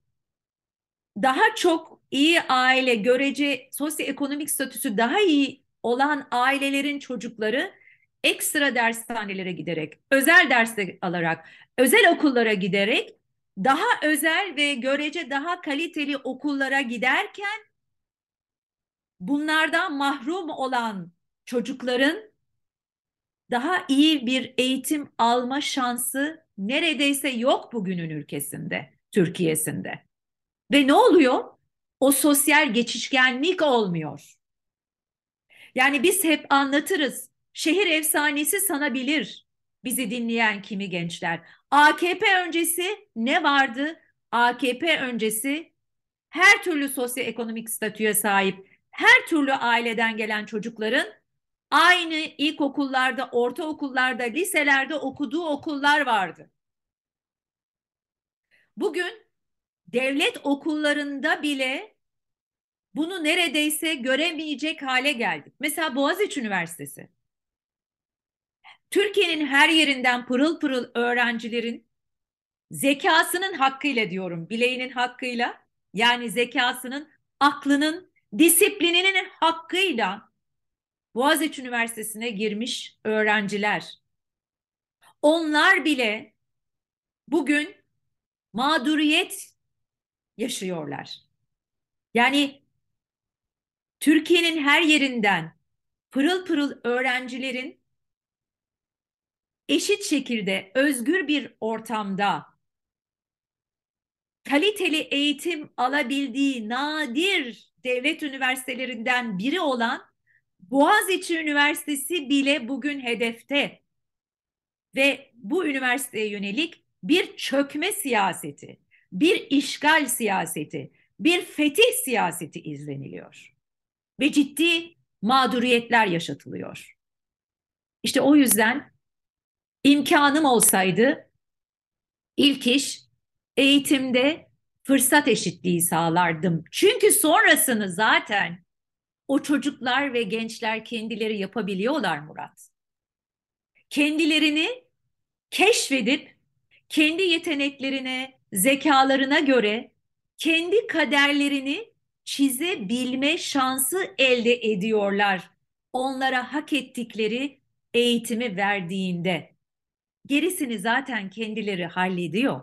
daha çok iyi aile, görece sosyoekonomik statüsü daha iyi olan ailelerin çocukları ekstra dershanelere giderek, özel dersler alarak, özel okullara giderek daha özel ve görece daha kaliteli okullara giderken bunlardan mahrum olan çocukların daha iyi bir eğitim alma şansı neredeyse yok bugünün ülkesinde, Türkiye'sinde. Ve ne oluyor? O sosyal geçişkenlik olmuyor. Yani biz hep anlatırız. Şehir efsanesi sanabilir bizi dinleyen kimi gençler. AKP öncesi ne vardı? AKP öncesi her türlü sosyoekonomik statüye sahip, her türlü aileden gelen çocukların aynı ilkokullarda, ortaokullarda, liselerde okuduğu okullar vardı. Bugün devlet okullarında bile bunu neredeyse göremeyecek hale geldik. Mesela Boğaziçi Üniversitesi. Türkiye'nin her yerinden pırıl pırıl öğrencilerin zekasının hakkıyla diyorum, bileğinin hakkıyla yani zekasının, aklının, disiplininin hakkıyla Boğaziçi Üniversitesi'ne girmiş öğrenciler. Onlar bile bugün mağduriyet yaşıyorlar. Yani Türkiye'nin her yerinden pırıl pırıl öğrencilerin eşit şekilde özgür bir ortamda kaliteli eğitim alabildiği nadir devlet üniversitelerinden biri olan Boğaziçi Üniversitesi bile bugün hedefte ve bu üniversiteye yönelik bir çökme siyaseti, bir işgal siyaseti, bir fetih siyaseti izleniliyor. Ve ciddi mağduriyetler yaşatılıyor. İşte o yüzden imkanım olsaydı ilk iş eğitimde fırsat eşitliği sağlardım. Çünkü sonrasını zaten o çocuklar ve gençler kendileri yapabiliyorlar Murat. Kendilerini keşfedip kendi yeteneklerine, zekalarına göre kendi kaderlerini çizebilme şansı elde ediyorlar. Onlara hak ettikleri eğitimi verdiğinde. Gerisini zaten kendileri hallediyor.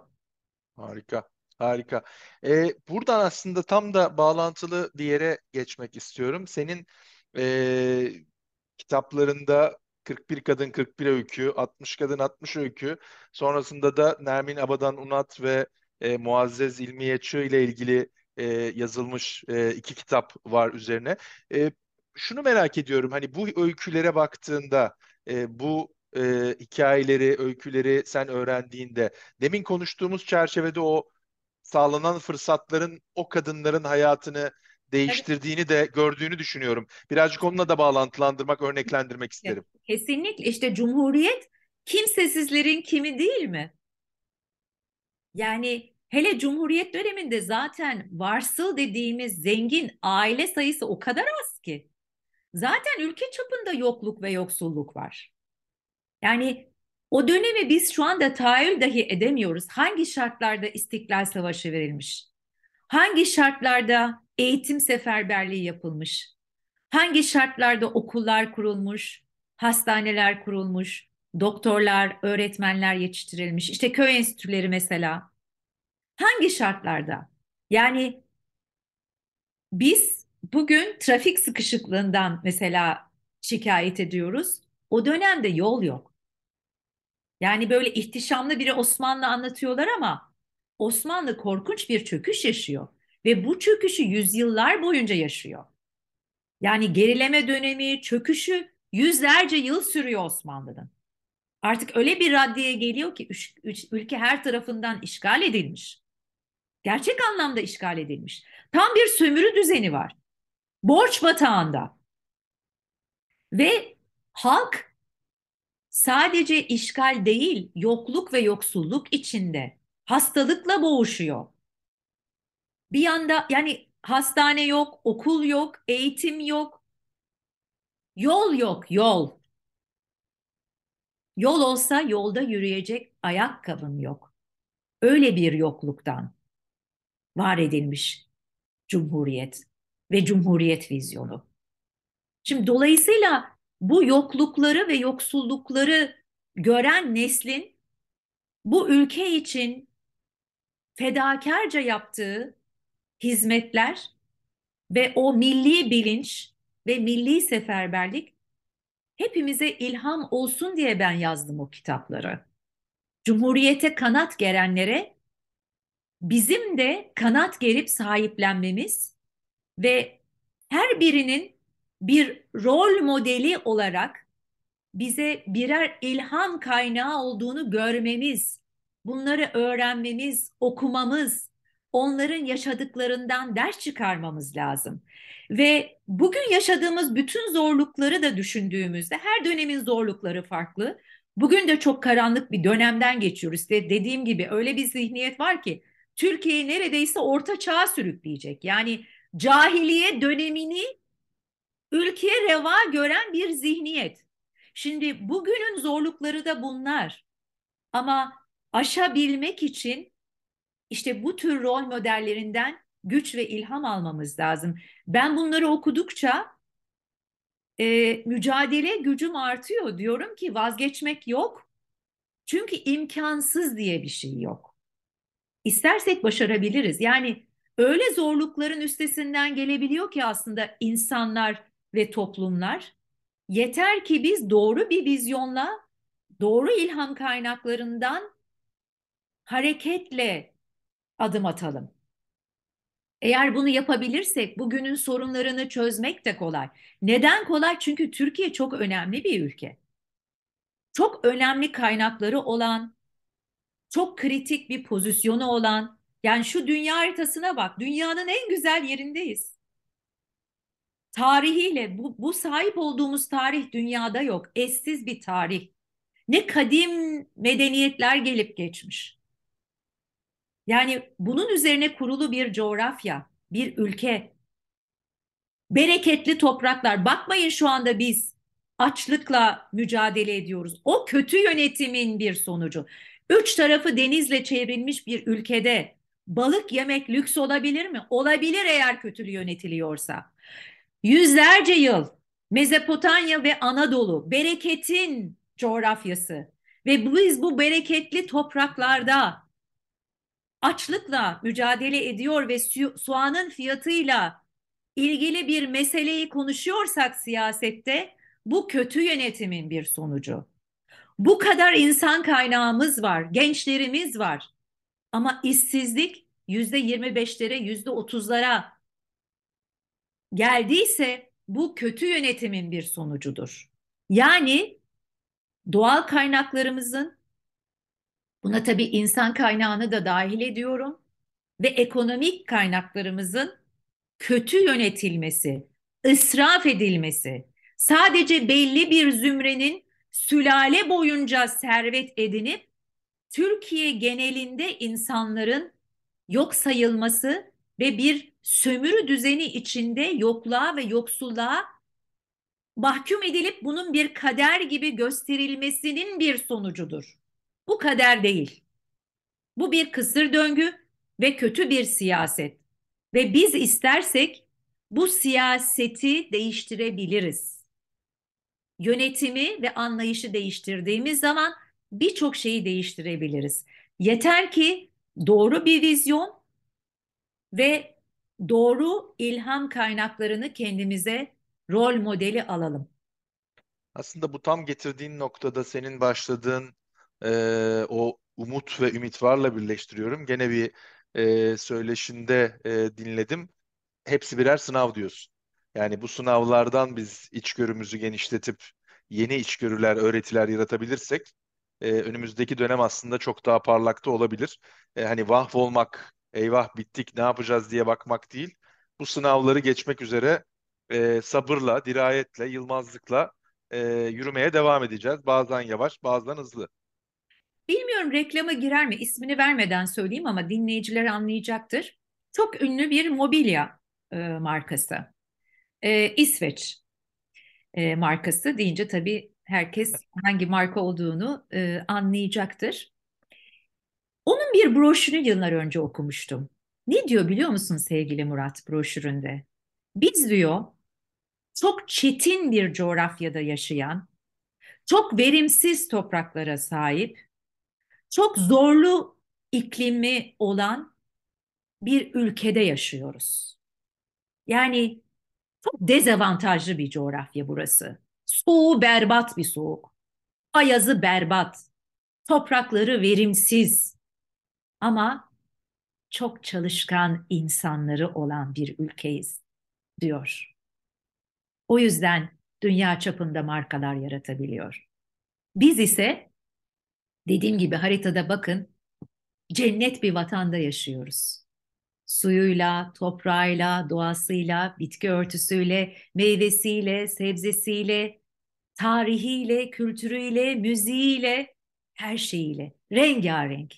Harika, harika. Ee, buradan aslında tam da bağlantılı bir yere geçmek istiyorum. Senin e, kitaplarında 41 Kadın 41 Öykü, 60 Kadın 60 Öykü, sonrasında da Nermin Abadan Unat ve e, Muazzez İlmiye ile ilgili e, yazılmış e, iki kitap var üzerine. E, şunu merak ediyorum, hani bu öykülere baktığında, e, bu e, hikayeleri, öyküleri sen öğrendiğinde, demin konuştuğumuz çerçevede o sağlanan fırsatların o kadınların hayatını değiştirdiğini de gördüğünü düşünüyorum. Birazcık onunla da bağlantılandırmak, örneklendirmek isterim. Kesinlikle işte Cumhuriyet kimsesizlerin kimi değil mi? Yani hele Cumhuriyet döneminde zaten varsıl dediğimiz zengin aile sayısı o kadar az ki. Zaten ülke çapında yokluk ve yoksulluk var. Yani o dönemi biz şu anda tahayyül dahi edemiyoruz. Hangi şartlarda İstiklal Savaşı verilmiş? Hangi şartlarda eğitim seferberliği yapılmış? Hangi şartlarda okullar kurulmuş, hastaneler kurulmuş, doktorlar, öğretmenler yetiştirilmiş? İşte köy enstitüleri mesela. Hangi şartlarda? Yani biz bugün trafik sıkışıklığından mesela şikayet ediyoruz. O dönemde yol yok. Yani böyle ihtişamlı biri Osmanlı anlatıyorlar ama Osmanlı korkunç bir çöküş yaşıyor ve bu çöküşü yüzyıllar boyunca yaşıyor. Yani gerileme dönemi, çöküşü yüzlerce yıl sürüyor Osmanlı'nın. Artık öyle bir raddeye geliyor ki üç, üç, ülke her tarafından işgal edilmiş. Gerçek anlamda işgal edilmiş. Tam bir sömürü düzeni var. Borç batağında. Ve halk sadece işgal değil, yokluk ve yoksulluk içinde hastalıkla boğuşuyor. Bir yanda yani hastane yok, okul yok, eğitim yok. Yol yok, yol. Yol olsa yolda yürüyecek ayakkabın yok. Öyle bir yokluktan var edilmiş Cumhuriyet ve Cumhuriyet vizyonu. Şimdi dolayısıyla bu yoklukları ve yoksullukları gören neslin bu ülke için fedakarca yaptığı hizmetler ve o milli bilinç ve milli seferberlik hepimize ilham olsun diye ben yazdım o kitapları. Cumhuriyete kanat gerenlere bizim de kanat gerip sahiplenmemiz ve her birinin bir rol modeli olarak bize birer ilham kaynağı olduğunu görmemiz, bunları öğrenmemiz, okumamız, onların yaşadıklarından ders çıkarmamız lazım. Ve bugün yaşadığımız bütün zorlukları da düşündüğümüzde her dönemin zorlukları farklı. Bugün de çok karanlık bir dönemden geçiyoruz. İşte dediğim gibi öyle bir zihniyet var ki Türkiye'yi neredeyse orta çağa sürükleyecek. Yani cahiliye dönemini ülkeye reva gören bir zihniyet. Şimdi bugünün zorlukları da bunlar. Ama aşabilmek için işte bu tür rol modellerinden güç ve ilham almamız lazım. Ben bunları okudukça e, mücadele gücüm artıyor. Diyorum ki vazgeçmek yok. Çünkü imkansız diye bir şey yok. İstersek başarabiliriz. Yani öyle zorlukların üstesinden gelebiliyor ki aslında insanlar ve toplumlar. Yeter ki biz doğru bir vizyonla, doğru ilham kaynaklarından hareketle adım atalım. Eğer bunu yapabilirsek bugünün sorunlarını çözmek de kolay. Neden kolay? Çünkü Türkiye çok önemli bir ülke. Çok önemli kaynakları olan, çok kritik bir pozisyonu olan, yani şu dünya haritasına bak, dünyanın en güzel yerindeyiz. Tarihiyle bu, bu sahip olduğumuz tarih dünyada yok. Eşsiz bir tarih. Ne kadim medeniyetler gelip geçmiş. Yani bunun üzerine kurulu bir coğrafya, bir ülke, bereketli topraklar. Bakmayın şu anda biz açlıkla mücadele ediyoruz. O kötü yönetimin bir sonucu. Üç tarafı denizle çevrilmiş bir ülkede balık yemek lüks olabilir mi? Olabilir eğer kötü yönetiliyorsa. Yüzlerce yıl Mezopotamya ve Anadolu bereketin coğrafyası ve biz bu bereketli topraklarda açlıkla mücadele ediyor ve soğanın fiyatıyla ilgili bir meseleyi konuşuyorsak siyasette bu kötü yönetimin bir sonucu. Bu kadar insan kaynağımız var, gençlerimiz var. Ama işsizlik yüzde yirmi beşlere, yüzde otuzlara geldiyse bu kötü yönetimin bir sonucudur. Yani doğal kaynaklarımızın buna tabii insan kaynağını da dahil ediyorum ve ekonomik kaynaklarımızın kötü yönetilmesi, ısraf edilmesi, sadece belli bir zümrenin sülale boyunca servet edinip Türkiye genelinde insanların yok sayılması ve bir sömürü düzeni içinde yokluğa ve yoksulluğa mahkum edilip bunun bir kader gibi gösterilmesinin bir sonucudur. Bu kader değil. Bu bir kısır döngü ve kötü bir siyaset. Ve biz istersek bu siyaseti değiştirebiliriz. Yönetimi ve anlayışı değiştirdiğimiz zaman birçok şeyi değiştirebiliriz. Yeter ki doğru bir vizyon ve doğru ilham kaynaklarını kendimize rol modeli alalım. Aslında bu tam getirdiğin noktada senin başladığın e, o umut ve ümit varla birleştiriyorum. Gene bir e, söyleşinde e, dinledim. Hepsi birer sınav diyorsun. Yani bu sınavlardan biz içgörümüzü genişletip yeni içgörüler, öğretiler yaratabilirsek e, önümüzdeki dönem aslında çok daha parlakta olabilir. E, hani olmak, eyvah bittik ne yapacağız diye bakmak değil. Bu sınavları geçmek üzere e, sabırla, dirayetle, yılmazlıkla e, yürümeye devam edeceğiz. Bazen yavaş, bazen hızlı. Bilmiyorum reklama girer mi? İsmini vermeden söyleyeyim ama dinleyiciler anlayacaktır. Çok ünlü bir mobilya e, markası. E, İsveç e, markası deyince tabii herkes hangi marka olduğunu e, anlayacaktır. Onun bir broşürünü yıllar önce okumuştum. Ne diyor biliyor musun sevgili Murat broşüründe? Biz diyor çok çetin bir coğrafyada yaşayan, çok verimsiz topraklara sahip, çok zorlu iklimi olan bir ülkede yaşıyoruz. Yani çok dezavantajlı bir coğrafya burası. Soğuğu berbat bir soğuk. Ayazı berbat. Toprakları verimsiz. Ama çok çalışkan insanları olan bir ülkeyiz diyor. O yüzden dünya çapında markalar yaratabiliyor. Biz ise dediğim gibi haritada bakın cennet bir vatanda yaşıyoruz. Suyuyla, toprağıyla, doğasıyla, bitki örtüsüyle, meyvesiyle, sebzesiyle, tarihiyle, kültürüyle, müziğiyle, her şeyiyle, rengarenk.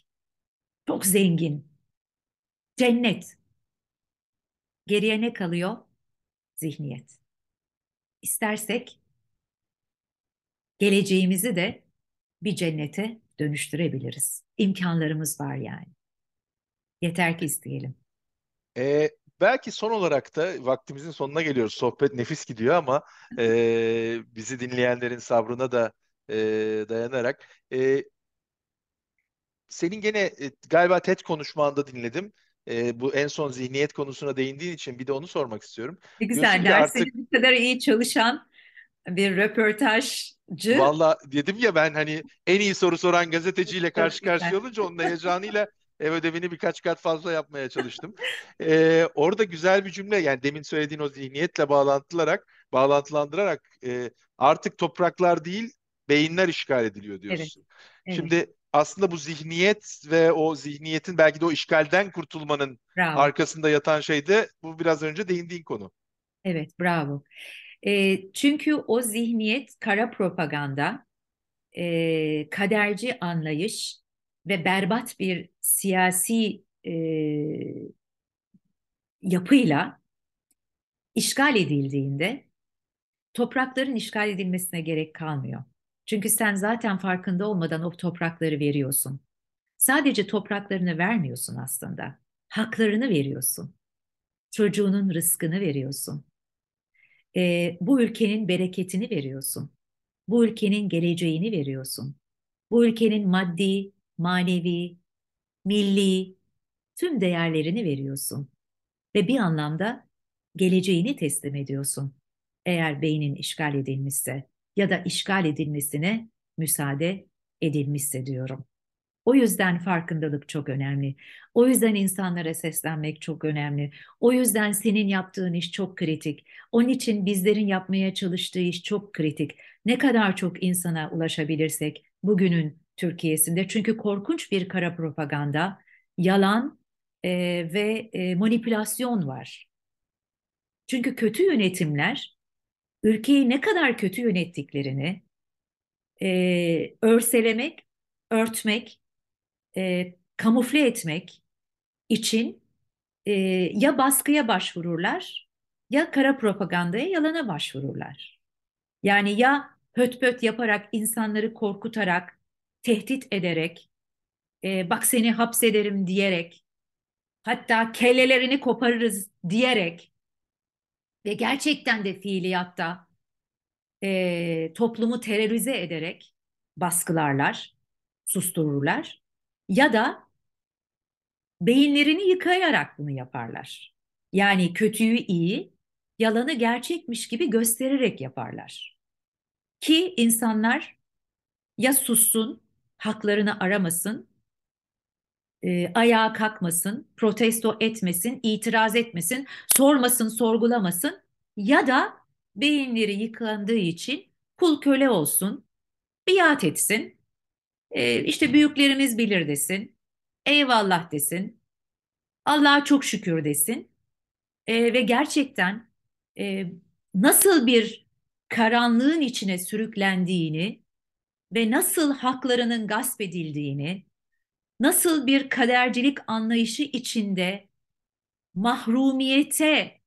Çok zengin. Cennet. Geriye ne kalıyor? Zihniyet. İstersek geleceğimizi de bir cennete dönüştürebiliriz. İmkanlarımız var yani. Yeter ki isteyelim. Ee, belki son olarak da vaktimizin sonuna geliyoruz. Sohbet nefis gidiyor ama e, bizi dinleyenlerin sabrına da e, dayanarak e, senin gene e, galiba TED konuşmanda dinledim. E, bu en son zihniyet konusuna değindiğin için bir de onu sormak istiyorum. Ne güzel dersleri artık... bu kadar iyi çalışan bir röportajcı. Valla dedim ya ben hani en iyi soru soran gazeteciyle karşı karşıya olunca onun heyecanıyla Ev ödevini birkaç kat fazla yapmaya çalıştım. Ee, orada güzel bir cümle yani demin söylediğin o zihniyetle bağlantılarak, bağlantılandırarak e, artık topraklar değil beyinler işgal ediliyor diyorsun. Evet, evet. Şimdi aslında bu zihniyet ve o zihniyetin belki de o işgalden kurtulmanın Bravo. arkasında yatan şey de bu biraz önce değindiğin konu. Evet, bravo. E, çünkü o zihniyet kara propaganda, e, kaderci anlayış ve berbat bir siyasi e, yapıyla işgal edildiğinde toprakların işgal edilmesine gerek kalmıyor. Çünkü sen zaten farkında olmadan o toprakları veriyorsun. Sadece topraklarını vermiyorsun aslında. Haklarını veriyorsun. Çocuğunun rızkını veriyorsun. E, bu ülkenin bereketini veriyorsun. Bu ülkenin geleceğini veriyorsun. Bu ülkenin maddi, manevi, milli tüm değerlerini veriyorsun. Ve bir anlamda geleceğini teslim ediyorsun. Eğer beynin işgal edilmişse ya da işgal edilmesine müsaade edilmişse diyorum. O yüzden farkındalık çok önemli. O yüzden insanlara seslenmek çok önemli. O yüzden senin yaptığın iş çok kritik. Onun için bizlerin yapmaya çalıştığı iş çok kritik. Ne kadar çok insana ulaşabilirsek bugünün Türkiye'sinde. Çünkü korkunç bir kara propaganda, yalan e, ve e, manipülasyon var. Çünkü kötü yönetimler ülkeyi ne kadar kötü yönettiklerini e, örselemek, örtmek, e, kamufle etmek için e, ya baskıya başvururlar ya kara propagandaya, yalana başvururlar. Yani ya höt pöt yaparak, insanları korkutarak, tehdit ederek, e, bak seni hapsederim diyerek, hatta kellelerini koparırız diyerek ve gerçekten de fiiliyatta e, toplumu terörize ederek baskılarlar, sustururlar ya da beyinlerini yıkayarak bunu yaparlar. Yani kötüyü iyi, yalanı gerçekmiş gibi göstererek yaparlar. Ki insanlar ya sussun, haklarını aramasın, e, ayağa kalkmasın, protesto etmesin, itiraz etmesin, sormasın, sorgulamasın ya da beyinleri yıkandığı için kul köle olsun, biat etsin, e, işte büyüklerimiz bilir desin, eyvallah desin, Allah'a çok şükür desin e, ve gerçekten e, nasıl bir karanlığın içine sürüklendiğini ve nasıl haklarının gasp edildiğini, nasıl bir kadercilik anlayışı içinde mahrumiyete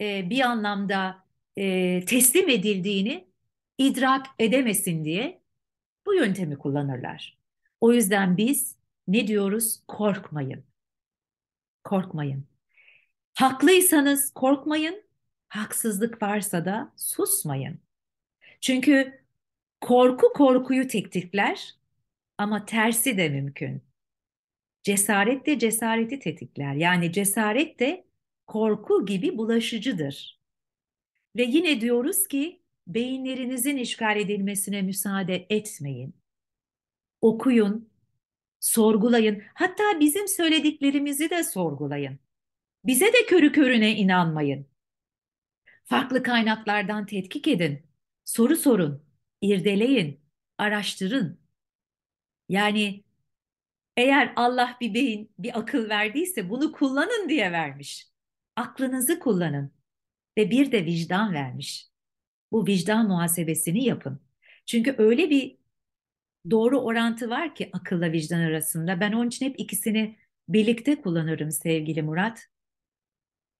e, bir anlamda e, teslim edildiğini idrak edemesin diye bu yöntemi kullanırlar. O yüzden biz ne diyoruz? Korkmayın. Korkmayın. Haklıysanız korkmayın, haksızlık varsa da susmayın. Çünkü korku korkuyu tetikler ama tersi de mümkün. Cesaret de cesareti tetikler. Yani cesaret de korku gibi bulaşıcıdır. Ve yine diyoruz ki beyinlerinizin işgal edilmesine müsaade etmeyin. Okuyun, sorgulayın. Hatta bizim söylediklerimizi de sorgulayın. Bize de körü körüne inanmayın. Farklı kaynaklardan tetkik edin. Soru sorun, irdeleyin, araştırın. Yani eğer Allah bir beyin, bir akıl verdiyse bunu kullanın diye vermiş. Aklınızı kullanın ve bir de vicdan vermiş. Bu vicdan muhasebesini yapın. Çünkü öyle bir doğru orantı var ki akılla vicdan arasında. Ben onun için hep ikisini birlikte kullanırım sevgili Murat.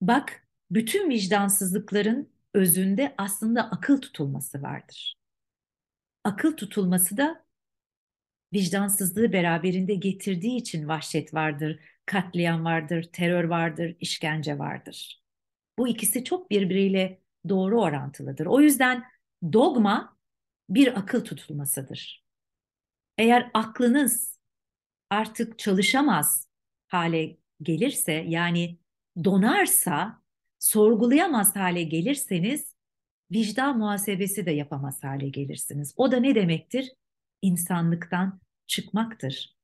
Bak, bütün vicdansızlıkların özünde aslında akıl tutulması vardır. Akıl tutulması da vicdansızlığı beraberinde getirdiği için vahşet vardır, katliam vardır, terör vardır, işkence vardır. Bu ikisi çok birbiriyle doğru orantılıdır. O yüzden dogma bir akıl tutulmasıdır. Eğer aklınız artık çalışamaz hale gelirse yani donarsa, sorgulayamaz hale gelirseniz vicdan muhasebesi de yapamaz hale gelirsiniz. O da ne demektir? İnsanlıktan çıkmaktır.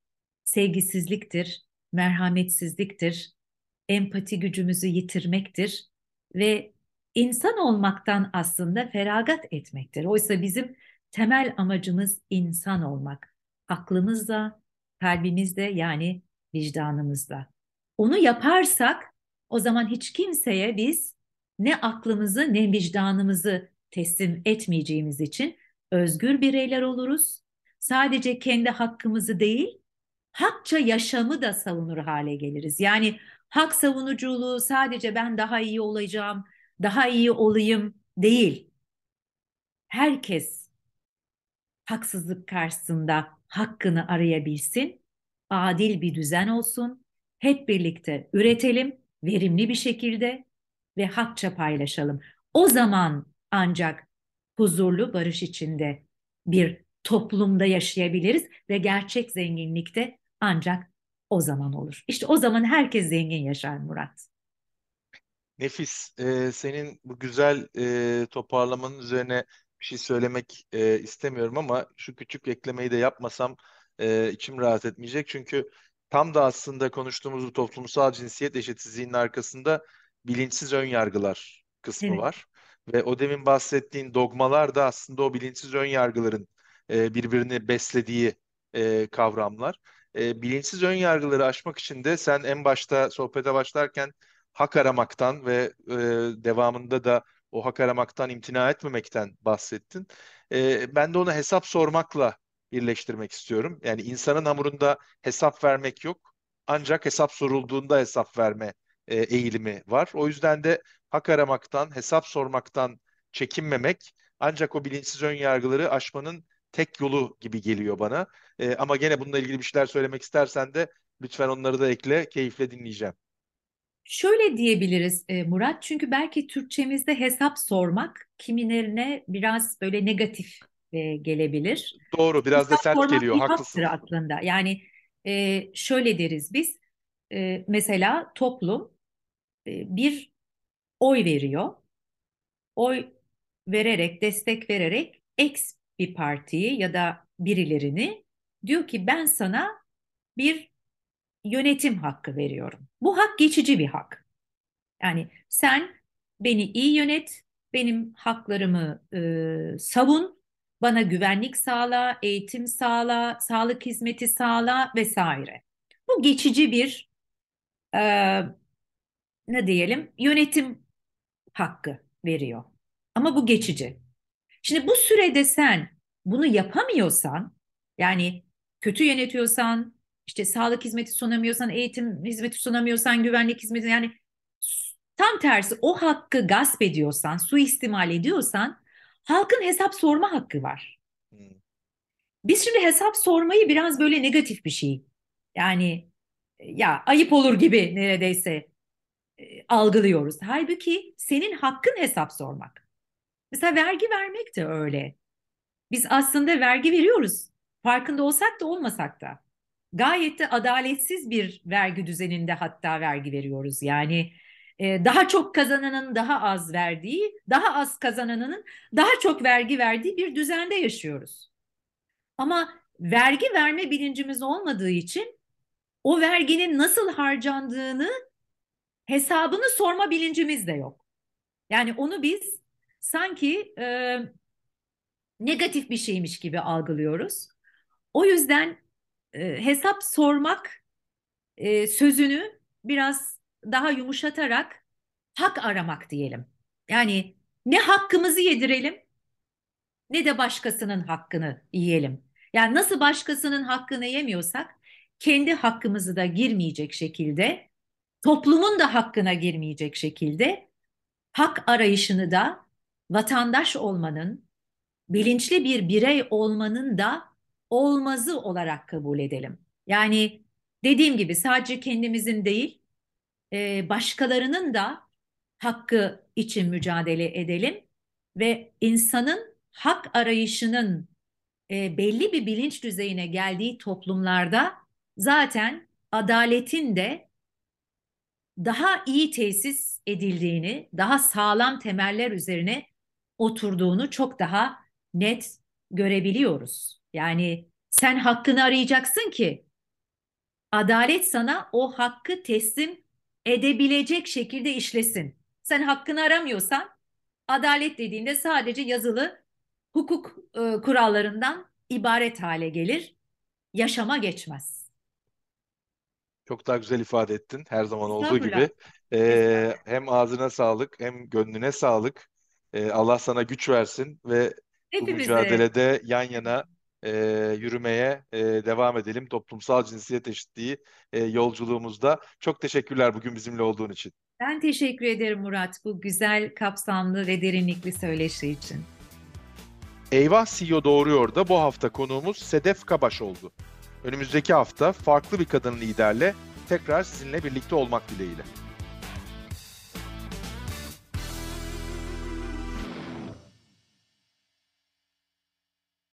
Sevgisizliktir, merhametsizliktir, empati gücümüzü yitirmektir ve insan olmaktan aslında feragat etmektir. Oysa bizim temel amacımız insan olmak. Aklımızla, kalbimizde yani vicdanımızda. Onu yaparsak o zaman hiç kimseye biz ne aklımızı ne vicdanımızı teslim etmeyeceğimiz için özgür bireyler oluruz. Sadece kendi hakkımızı değil, hakça yaşamı da savunur hale geliriz. Yani hak savunuculuğu sadece ben daha iyi olacağım, daha iyi olayım değil. Herkes haksızlık karşısında hakkını arayabilsin, adil bir düzen olsun, hep birlikte üretelim, verimli bir şekilde ve hakça paylaşalım. O zaman ancak huzurlu barış içinde bir toplumda yaşayabiliriz ve gerçek zenginlikte ancak o zaman olur. İşte o zaman herkes zengin yaşar Murat. Nefis. Ee, senin bu güzel e, toparlamanın üzerine bir şey söylemek e, istemiyorum ama şu küçük eklemeyi de yapmasam e, içim rahat etmeyecek. Çünkü tam da aslında konuştuğumuz bu toplumsal cinsiyet eşitsizliğinin arkasında bilinçsiz ön yargılar kısmı Evet. var. Ve o demin bahsettiğin dogmalar da aslında o bilinçsiz ön yargıların e, birbirini beslediği e, kavramlar. E, bilinçsiz ön yargıları aşmak için de sen en başta sohbete başlarken hak aramaktan ve e, devamında da o hak aramaktan imtina etmemekten bahsettin. E, ben de onu hesap sormakla birleştirmek istiyorum. Yani insanın hamurunda hesap vermek yok. Ancak hesap sorulduğunda hesap verme e, eğilimi var. O yüzden de hak aramaktan, hesap sormaktan çekinmemek ancak o bilinçsiz ön yargıları aşmanın tek yolu gibi geliyor bana. E, ama gene bununla ilgili bir şeyler söylemek istersen de lütfen onları da ekle, keyifle dinleyeceğim. Şöyle diyebiliriz e, Murat, çünkü belki Türkçemizde hesap sormak kimilerine biraz böyle negatif e, gelebilir. Doğru, biraz da Hesap sert sormak geliyor, haklısın. haktır aslında. Yani e, şöyle deriz biz, mesela toplum bir oy veriyor. Oy vererek, destek vererek X bir partiyi ya da birilerini diyor ki ben sana bir yönetim hakkı veriyorum. Bu hak geçici bir hak. Yani sen beni iyi yönet, benim haklarımı e, savun, bana güvenlik sağla, eğitim sağla, sağlık hizmeti sağla vesaire. Bu geçici bir e, ne diyelim yönetim hakkı veriyor. Ama bu geçici. Şimdi bu sürede sen bunu yapamıyorsan, yani kötü yönetiyorsan, işte sağlık hizmeti sunamıyorsan, eğitim hizmeti sunamıyorsan, güvenlik hizmeti yani tam tersi o hakkı gasp ediyorsan, suistimal ediyorsan halkın hesap sorma hakkı var. Hmm. Biz şimdi hesap sormayı biraz böyle negatif bir şey. Yani ya ayıp olur gibi neredeyse e, algılıyoruz. Halbuki senin hakkın hesap sormak. Mesela vergi vermek de öyle. Biz aslında vergi veriyoruz. Farkında olsak da olmasak da. Gayet de adaletsiz bir vergi düzeninde hatta vergi veriyoruz. Yani e, daha çok kazananın daha az verdiği, daha az kazananın daha çok vergi verdiği bir düzende yaşıyoruz. Ama vergi verme bilincimiz olmadığı için o verginin nasıl harcandığını hesabını sorma bilincimiz de yok. Yani onu biz sanki e, negatif bir şeymiş gibi algılıyoruz. O yüzden e, hesap sormak e, sözünü biraz daha yumuşatarak hak aramak diyelim. Yani ne hakkımızı yedirelim ne de başkasının hakkını yiyelim. Yani nasıl başkasının hakkını yemiyorsak kendi hakkımızı da girmeyecek şekilde toplumun da hakkına girmeyecek şekilde hak arayışını da vatandaş olmanın, bilinçli bir birey olmanın da olmazı olarak kabul edelim. Yani dediğim gibi sadece kendimizin değil, e, başkalarının da hakkı için mücadele edelim ve insanın hak arayışının e, belli bir bilinç düzeyine geldiği toplumlarda zaten adaletin de daha iyi tesis edildiğini, daha sağlam temeller üzerine oturduğunu çok daha net görebiliyoruz. Yani sen hakkını arayacaksın ki Adalet sana o hakkı teslim edebilecek şekilde işlesin. Sen hakkını aramıyorsan adalet dediğinde sadece yazılı hukuk e, kurallarından ibaret hale gelir. Yaşama geçmez. Çok daha güzel ifade ettin her zaman olduğu gibi. Ee, hem ağzına sağlık hem gönlüne sağlık. Ee, Allah sana güç versin ve bu Hepimize mücadelede yan yana e, yürümeye e, devam edelim. Toplumsal cinsiyet eşitliği e, yolculuğumuzda. Çok teşekkürler bugün bizimle olduğun için. ben teşekkür ederim Murat bu güzel, kapsamlı ve derinlikli söyleşi için. Eyvah CEO Doğruyor da bu hafta konuğumuz Sedef Kabaş oldu. Önümüzdeki hafta farklı bir kadın liderle tekrar sizinle birlikte olmak dileğiyle.